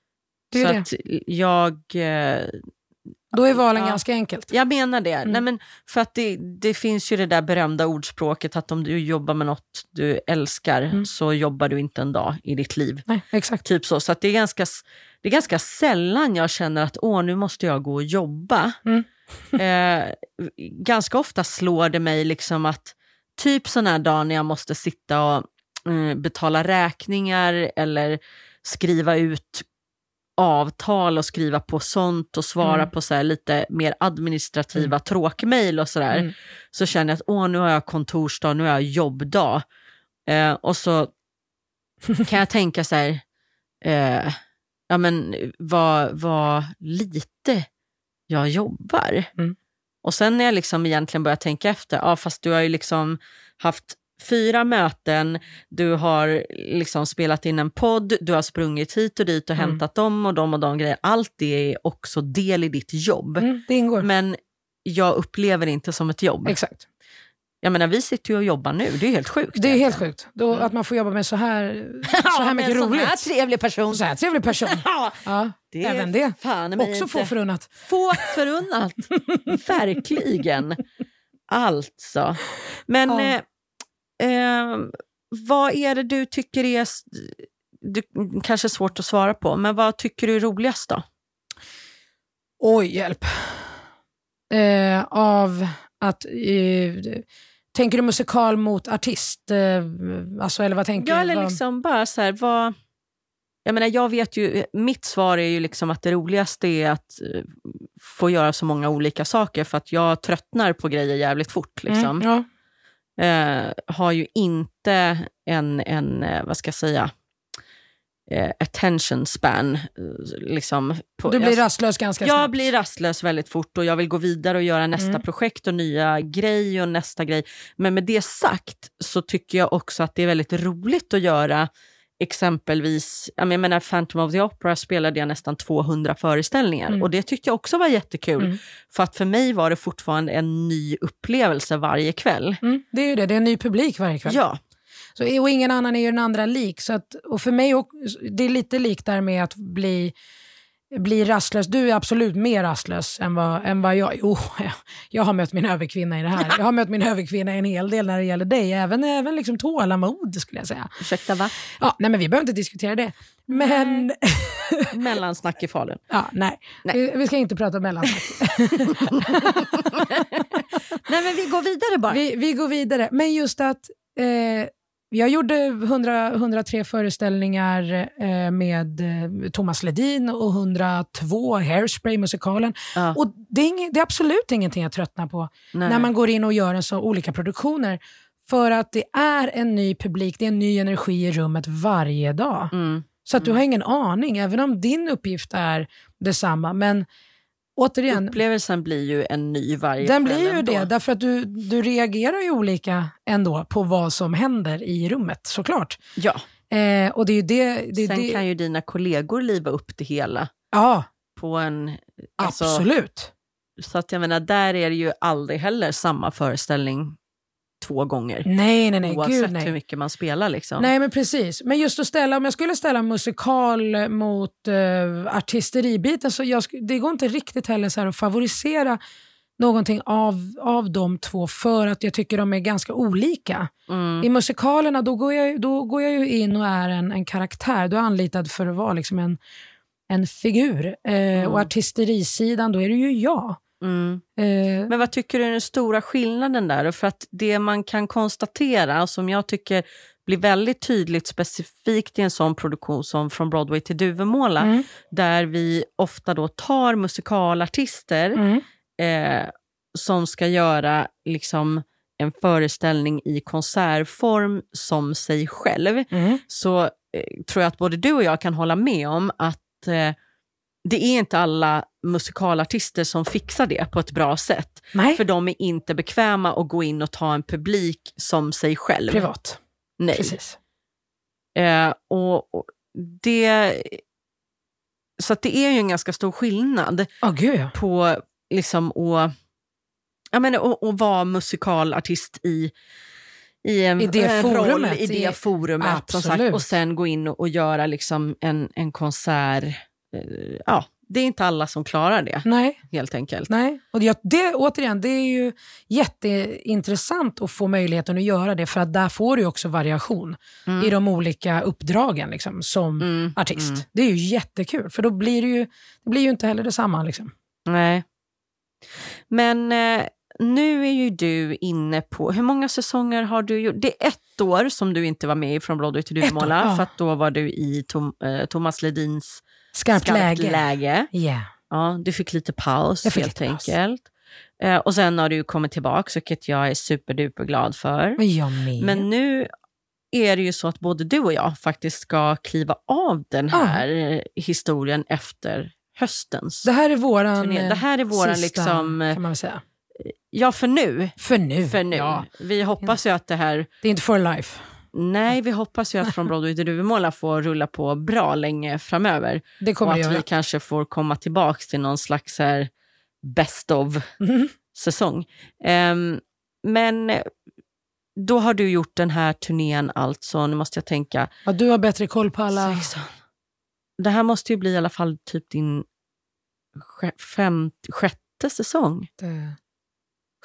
det är Så det. att jag... Eh, Då är valen Ja. ganska enkelt. jag menar det. Mm. Nej, men för att det, det finns ju det där berömda ordspråket att om du jobbar med något du älskar Mm. så jobbar du inte en dag i ditt liv. Nej, exakt. Typ så. Så att det, är ganska, det är ganska sällan jag känner att åh, nu måste jag gå och jobba. Mm. eh, ganska ofta slår det mig liksom att typ sån här dag när jag måste sitta och mm, betala räkningar eller skriva ut avtal och skriva på sånt och svara Mm. på så lite mer administrativa tråkmejl och sådär. Mm. Så känner jag att åh, nu har jag kontorsdag, nu har jag jobbdag. Eh, och så kan jag tänka så här, eh, ja men vad, vad lite jag jobbar. Mm. Och sen när jag liksom egentligen börjar tänka efter, ja fast du har ju liksom haft fyra möten, du har liksom spelat in en podd, du har sprungit hit och dit och Mm. hämtat dem och de och de grejer. Allt det är också del i ditt jobb. Mm, det ingår. Men jag upplever det inte som ett jobb. Exakt. Jag menar, vi sitter ju och jobbar nu, det är helt sjukt. Det är helt sjukt. Då, Att man får jobba med så här, så här mycket roligt. här trevlig person. Så här trevlig person. Ja, det även det. fan Också få inte- förunnat. Få förunnat. Verkligen. Alltså. Men Ja. eh, eh, vad är det du tycker är... Du, kanske är svårt att svara på, men vad tycker du är roligast då? Oj, hjälp. Eh, av att... Eh, tänker du musikal mot artist? Eh, alltså, eller vad tänker Ja, eller Vad- liksom bara så här, vad... Jag menar, jag vet ju, mitt svar är ju liksom att det roligaste är att eh, få göra så många olika saker för att jag tröttnar på grejer jävligt fort. Liksom. Mm, ja. Eh, har ju inte en, en eh, vad ska jag säga, eh, attention span. eh, Liksom, på, Du blir jag, rastlös ganska jag snabbt. blir rastlös väldigt fort och jag vill gå vidare och göra nästa Mm. projekt och nya grej och nästa grej. Men med det sagt så tycker jag också att det är väldigt roligt att göra exempelvis, jag menar Phantom of the Opera spelade jag nästan 200 föreställningar Mm. och det tyckte jag också var jättekul. Mm. För att för mig var det fortfarande en ny upplevelse varje kväll. Mm, det är ju det, det är en ny publik varje kväll. Ja, Så, och ingen annan är ju den andra lik. Så att, och för mig, och- det är lite likt där med att bli, bli rastlös. Du är absolut mer rastlös än vad, än vad jag Jo, jag, jag har mött min överkvinna i det här. Jag har mött min överkvinna en hel del när det gäller dig. Även, även liksom tålamod skulle jag säga. ursäkta va? Ja, nej, men vi behöver inte diskutera det. Men, Mellansnack i Falun. ja, nej. Nej. Vi, vi ska inte prata mellansnack. Nej men vi går vidare bara. Vi, vi går vidare. Men just att eh, jag gjorde 100, 103 föreställningar eh, med eh, Thomas Ledin och 102 Hairspray-musikalen. Ja, Och det är, ing, det är absolut ingenting jag tröttnar på nej. när man går in och gör en så olika produktioner. För att det är en ny publik, det är en ny energi i rummet varje dag. mm. Så att du har ingen aning, även om din uppgift är detsamma. Men återigen, Upplevelsen blir ju en ny varje den blir ju ändå. det, därför att du, du reagerar ju olika ändå på vad som händer i rummet, såklart. Ja, Eh, och det är det... det, Sen det kan ju dina kollegor liva upp det hela Ja, på en... Alltså, absolut. Så att jag menar, där är det ju aldrig heller samma föreställning två gånger. Nej, nej, nej. oavsett Gud, nej. hur mycket man spelar. Liksom. Nej, men precis. Men just att ställa, om jag skulle ställa musikal mot uh, artisteribiten så jag, det går inte riktigt heller så att favorisera någonting av, av de två för att jag tycker de är ganska olika. Mm. I musikalerna då går jag, då går jag ju in och är en, en karaktär. Du är anlitad för att vara liksom en, en figur. Eh, Och artisterisidan, då är det ju jag. Mm. Eh, Men vad tycker du är den stora skillnaden där? För att det man kan konstatera, som jag tycker blir väldigt tydligt specifikt i en sån produktion som Från Broadway till Duvemåla, Mm. där vi ofta då tar musikalartister mm, eh, som ska göra liksom en föreställning i konsertform som sig själv, mm, så eh, tror jag att både du och jag kan hålla med om att eh, det är inte alla musikalartister som fixar det på ett bra sätt. nej, För de är inte bekväma att gå in och ta en publik som sig själv. privat. Nej. Precis. Eh, och, och det, så att det är ju en ganska stor skillnad Ja, gud ja. på liksom att, jag menar, att, att vara musikalartist i, i en, I det en roll forumet, i det forumet. Som sagt, och sen gå in och, och göra liksom en, en konsert. Eh, ja, det är inte alla som klarar det, Nej, helt enkelt. nej. Och det, det, återigen, det är ju jätteintressant att få möjligheten att göra det för att där får du också variation i de olika uppdragen liksom, som Mm, artist. mm. Det är ju jättekul för då blir det ju, det blir ju inte heller detsamma. Liksom. Nej. Men eh, nu är ju du inne på, hur många säsonger har du gjort? Det är ett år som du inte var med i Från Broadway till Duvemåla, ja. för att då var du i Tom, eh, Thomas Ledins Skarpt, Skarpt läge. läge. Yeah. Ja, du fick lite paus Jag fick helt lite paus. enkelt. Eh, och sen har du kommit tillbaka, vilket jag är superduper glad för. Men jag med. Men nu är det ju så att både du och jag faktiskt ska kliva av den här eh, historien efter höstens det här är våran turné. Det här är våran sista, liksom, eh, kan man väl säga. ja för nu. För nu. För nu. Ja, Vi hoppas ju att det här, det är inte for life. Nej vi hoppas ju att Från Broadway till Duvemåla får rulla på bra länge framöver. Det kommer och att göra. vi kanske får komma tillbaka till någon slags här best of Mhm. säsong. Ehm, men då har du gjort den här turnén alltså, nu måste jag tänka. Ja, du har bättre koll på alla... Sexton. Det här måste ju bli i alla fall typ din fem, sjätte säsong. Det...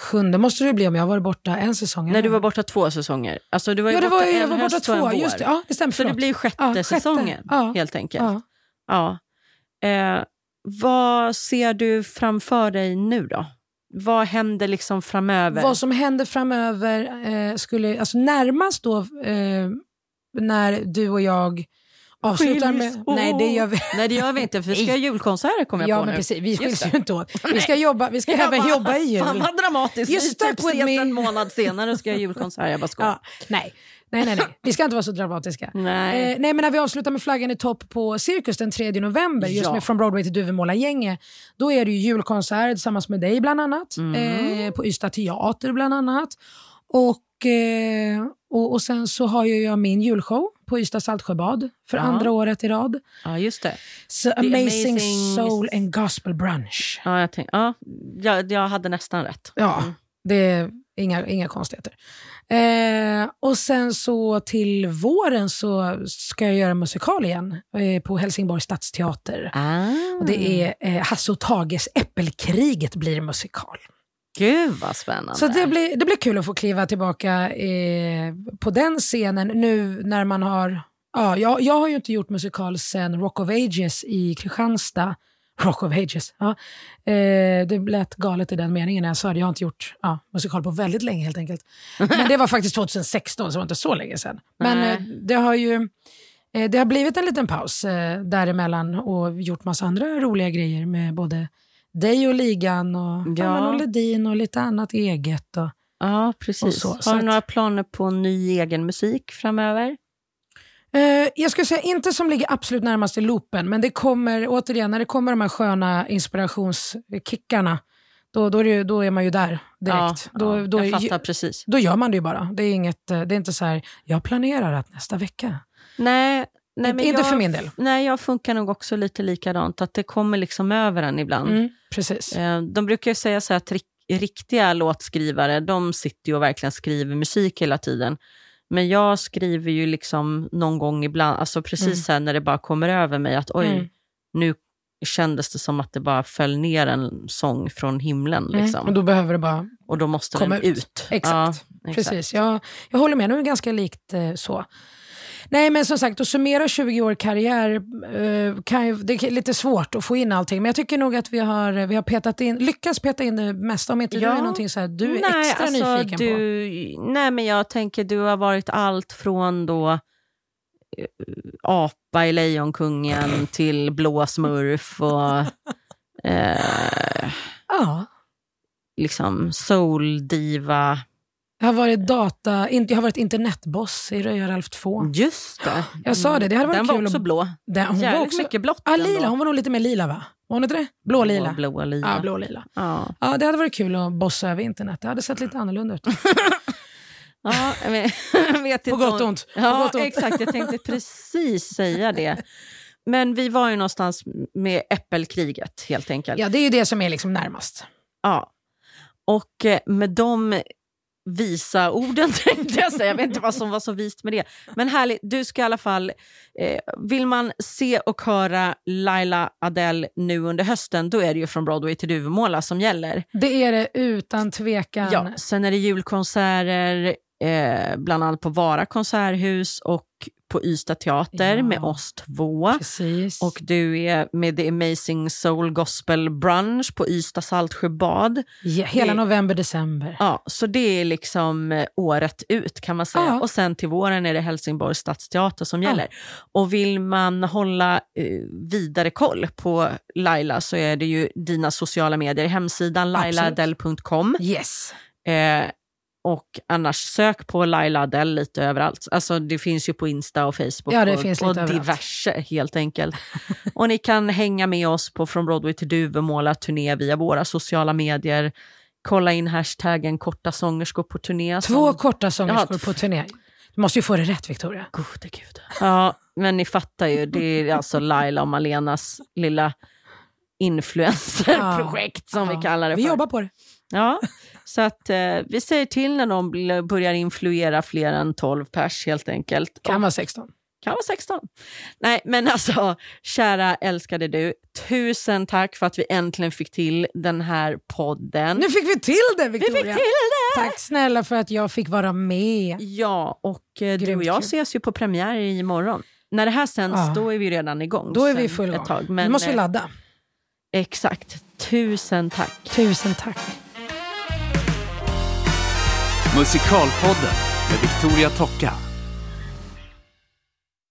Sjunde måste det bli om jag har varit borta en säsong. Nej, du var borta två säsonger. Alltså, du var ja, det var, jag var borta två. Just det, ja, det stämmer. Så det blir sjätte, Ja, sjätte. säsongen, Ja. helt enkelt. Ja. Ja. Eh, vad ser du framför dig nu då? Vad händer liksom framöver? Vad som händer framöver eh, skulle, alltså närmast då eh, när du och jag avslutar med... Nej, det gör vi. Nej, det gör vi inte, för vi ska ha julkonserter kommer jag Ja, på men nu. precis. Vi Just skiljs ju inte åt. Vi ska, jobba, vi ska även bara, jobba i jul. Fan vad dramatiskt. You vi typ ses me. en månad senare ska jag ha julkonsert. Jag bara skojar. Ja, nej. Nej, nej, nej. Vi ska inte vara så dramatiska. Nej. Eh, nej, men när vi avslutar med Flaggan i topp på Cirkus den 3 november, just Ja. med Från Broadway till Duvemåla-gänget, då är det ju julkonsert tillsammans med dig bland annat, Mm. eh, på Ystad Teater bland annat. Och, eh, och, och sen så har ju jag min julshow på Ystad Saltsjöbad för Ja. andra året i rad. Ja, just det. Så amazing, Amazing- Soul and Gospel Brunch. Ja, jag, tänk, ja, jag, jag hade nästan rätt. Ja, Mm. det är inga, inga konstigheter. Eh, och sen så till våren så ska jag göra musikal igen eh, på Helsingborgs stadsteater. Ah. Och det är eh, Hasse och Tages Äppelkriget blir musikal. Gud vad spännande. Så det blir, det blir kul att få kliva tillbaka eh, på den scenen nu när man har... Ja, jag, jag har ju inte gjort musikal sen Rock of Ages i Kristianstad. Rock of Ages, ja. Eh, det lät galet i den meningen när jag sa det. Jag har inte gjort ja, musikal på väldigt länge helt enkelt. Men det var faktiskt 2016, så det var inte så länge sedan. Men eh, det har ju... eh, Det har blivit en liten paus eh, däremellan och gjort massa andra roliga grejer med både dig och ligan och Ja. ja. och Ledin och lite annat eget. Och, Ja, precis. Och så, Har du några planer på ny egen musik framöver? Eh, jag skulle säga inte som ligger absolut närmast i loopen, men det kommer, återigen, när det kommer de här sköna inspirationskickarna, då, då, är, det, ju- då är man ju där direkt. Ja, då, ja, då, jag fattar precis. då gör man det ju bara. Det är, inget, eh, det är inte så här, jag planerar att nästa vecka Nej, nej men Inte jag, för min del. Nej, jag funkar nog också lite likadant. Att det kommer liksom över en ibland. Mm, precis. Eh, De brukar ju säga så att rik- riktiga låtskrivare, de sitter ju och verkligen skriver musik hela tiden. Men jag skriver ju liksom någon gång ibland, alltså precis Mm. när det bara kommer över mig att oj, Mm. nu kändes det som att det bara föll ner en sång från himlen. Liksom. Mm. Och då behöver det bara... Och då måste Komma den ut. ut. Exakt. Ja, Precis, jag, jag håller med. Det är ganska likt eh, så. Nej, men som sagt, att summera 20 år karriär, eh, kan ju, det är lite svårt att få in allting. Men jag tycker nog att vi har, vi har petat in, lyckats peta in det mesta. Om inte du Ja. är någonting så här, du är nej, extra alltså, nyfiken du, på. Nej, men jag tänker du har varit allt från då eh, apa i Lejonkungen till blå smurf och eh, Ja. liksom soul-diva. Jag har varit data, in, jag har varit internetboss i Röja Ralf 2. Just det. Jag sa det, det hade varit Den kul var också att- blå. Den, hon var Jävligt också, mycket blått. Ändå. lila. Hon var nog lite mer lila va? Var hon inte det? Blå lila. Blå, lila. Ja, blå lila. Ja. Ja, det hade varit kul att bossa över internet. Det hade sett lite annorlunda ut. Ja, jag vet, På gott och ont. Ja, gott ont. exakt. Jag tänkte precis säga det. Men vi var ju någonstans med äppelkriget, helt enkelt. Ja, det är ju det som är liksom närmast. Ja. Och eh, med de visa orden tänkte jag säga. Jag vet inte vad som var så vist med det. Men härligt, du ska i alla fall... Eh, vill man se och höra Laila Adele nu under hösten, då är det ju från Broadway till Duvemåla som gäller. Det är det utan tvekan. Ja, sen är det julkonserter, eh, bland annat på Vara konserthus och på Ystad teater Ja. med oss två. Precis. Och du är med The Amazing Soul Gospel Brunch på Ystad Saltsjöbad. ja, hela det- november, december. Ja, så det är liksom eh, året ut kan man säga. Ja. Och sen till våren är det Helsingborgs stadsteater som gäller. Och vill man hålla eh, vidare koll på Laila så är det ju dina sociala medier, hemsidan Absolut. lailaadel.com. Yes. Eh, och annars sök på Laila Adele lite överallt. Alltså det finns ju på Insta och Facebook Ja, det och, finns och lite överallt. diverse helt enkelt. och ni kan hänga med oss på Från Broadway till Duvemåla turné via våra sociala medier. Kolla in hashtaggen korta sångerskor på turné. Två som- korta sångerskor Ja. på turné. Du måste ju få det rätt, Victoria. Gode gud. Ja, men ni fattar ju. Det är alltså Laila och Malenas lilla influencerprojekt som Ja. vi kallar det Vi för. jobbar på det. Ja, så att eh, vi säger till när de börjar influera fler än 12 pers helt enkelt. Kan vara 16. Kan vara 16. Nej, men alltså, kära älskade du. Tusen tack för att vi äntligen fick till den här podden. Nu fick vi till det, vi Victoria. fick till det! Tack snälla för att jag fick vara med. Ja, och eh, du och jag kul. ses ju på premiär imorgon. När det här sänds, Ja. då är vi redan igång. Då är vi i full gång. tag. Men, nu måste vi eh, ladda. Exakt. Tusen tack. Tusen tack. Musikalpodden med Victoria Tocka.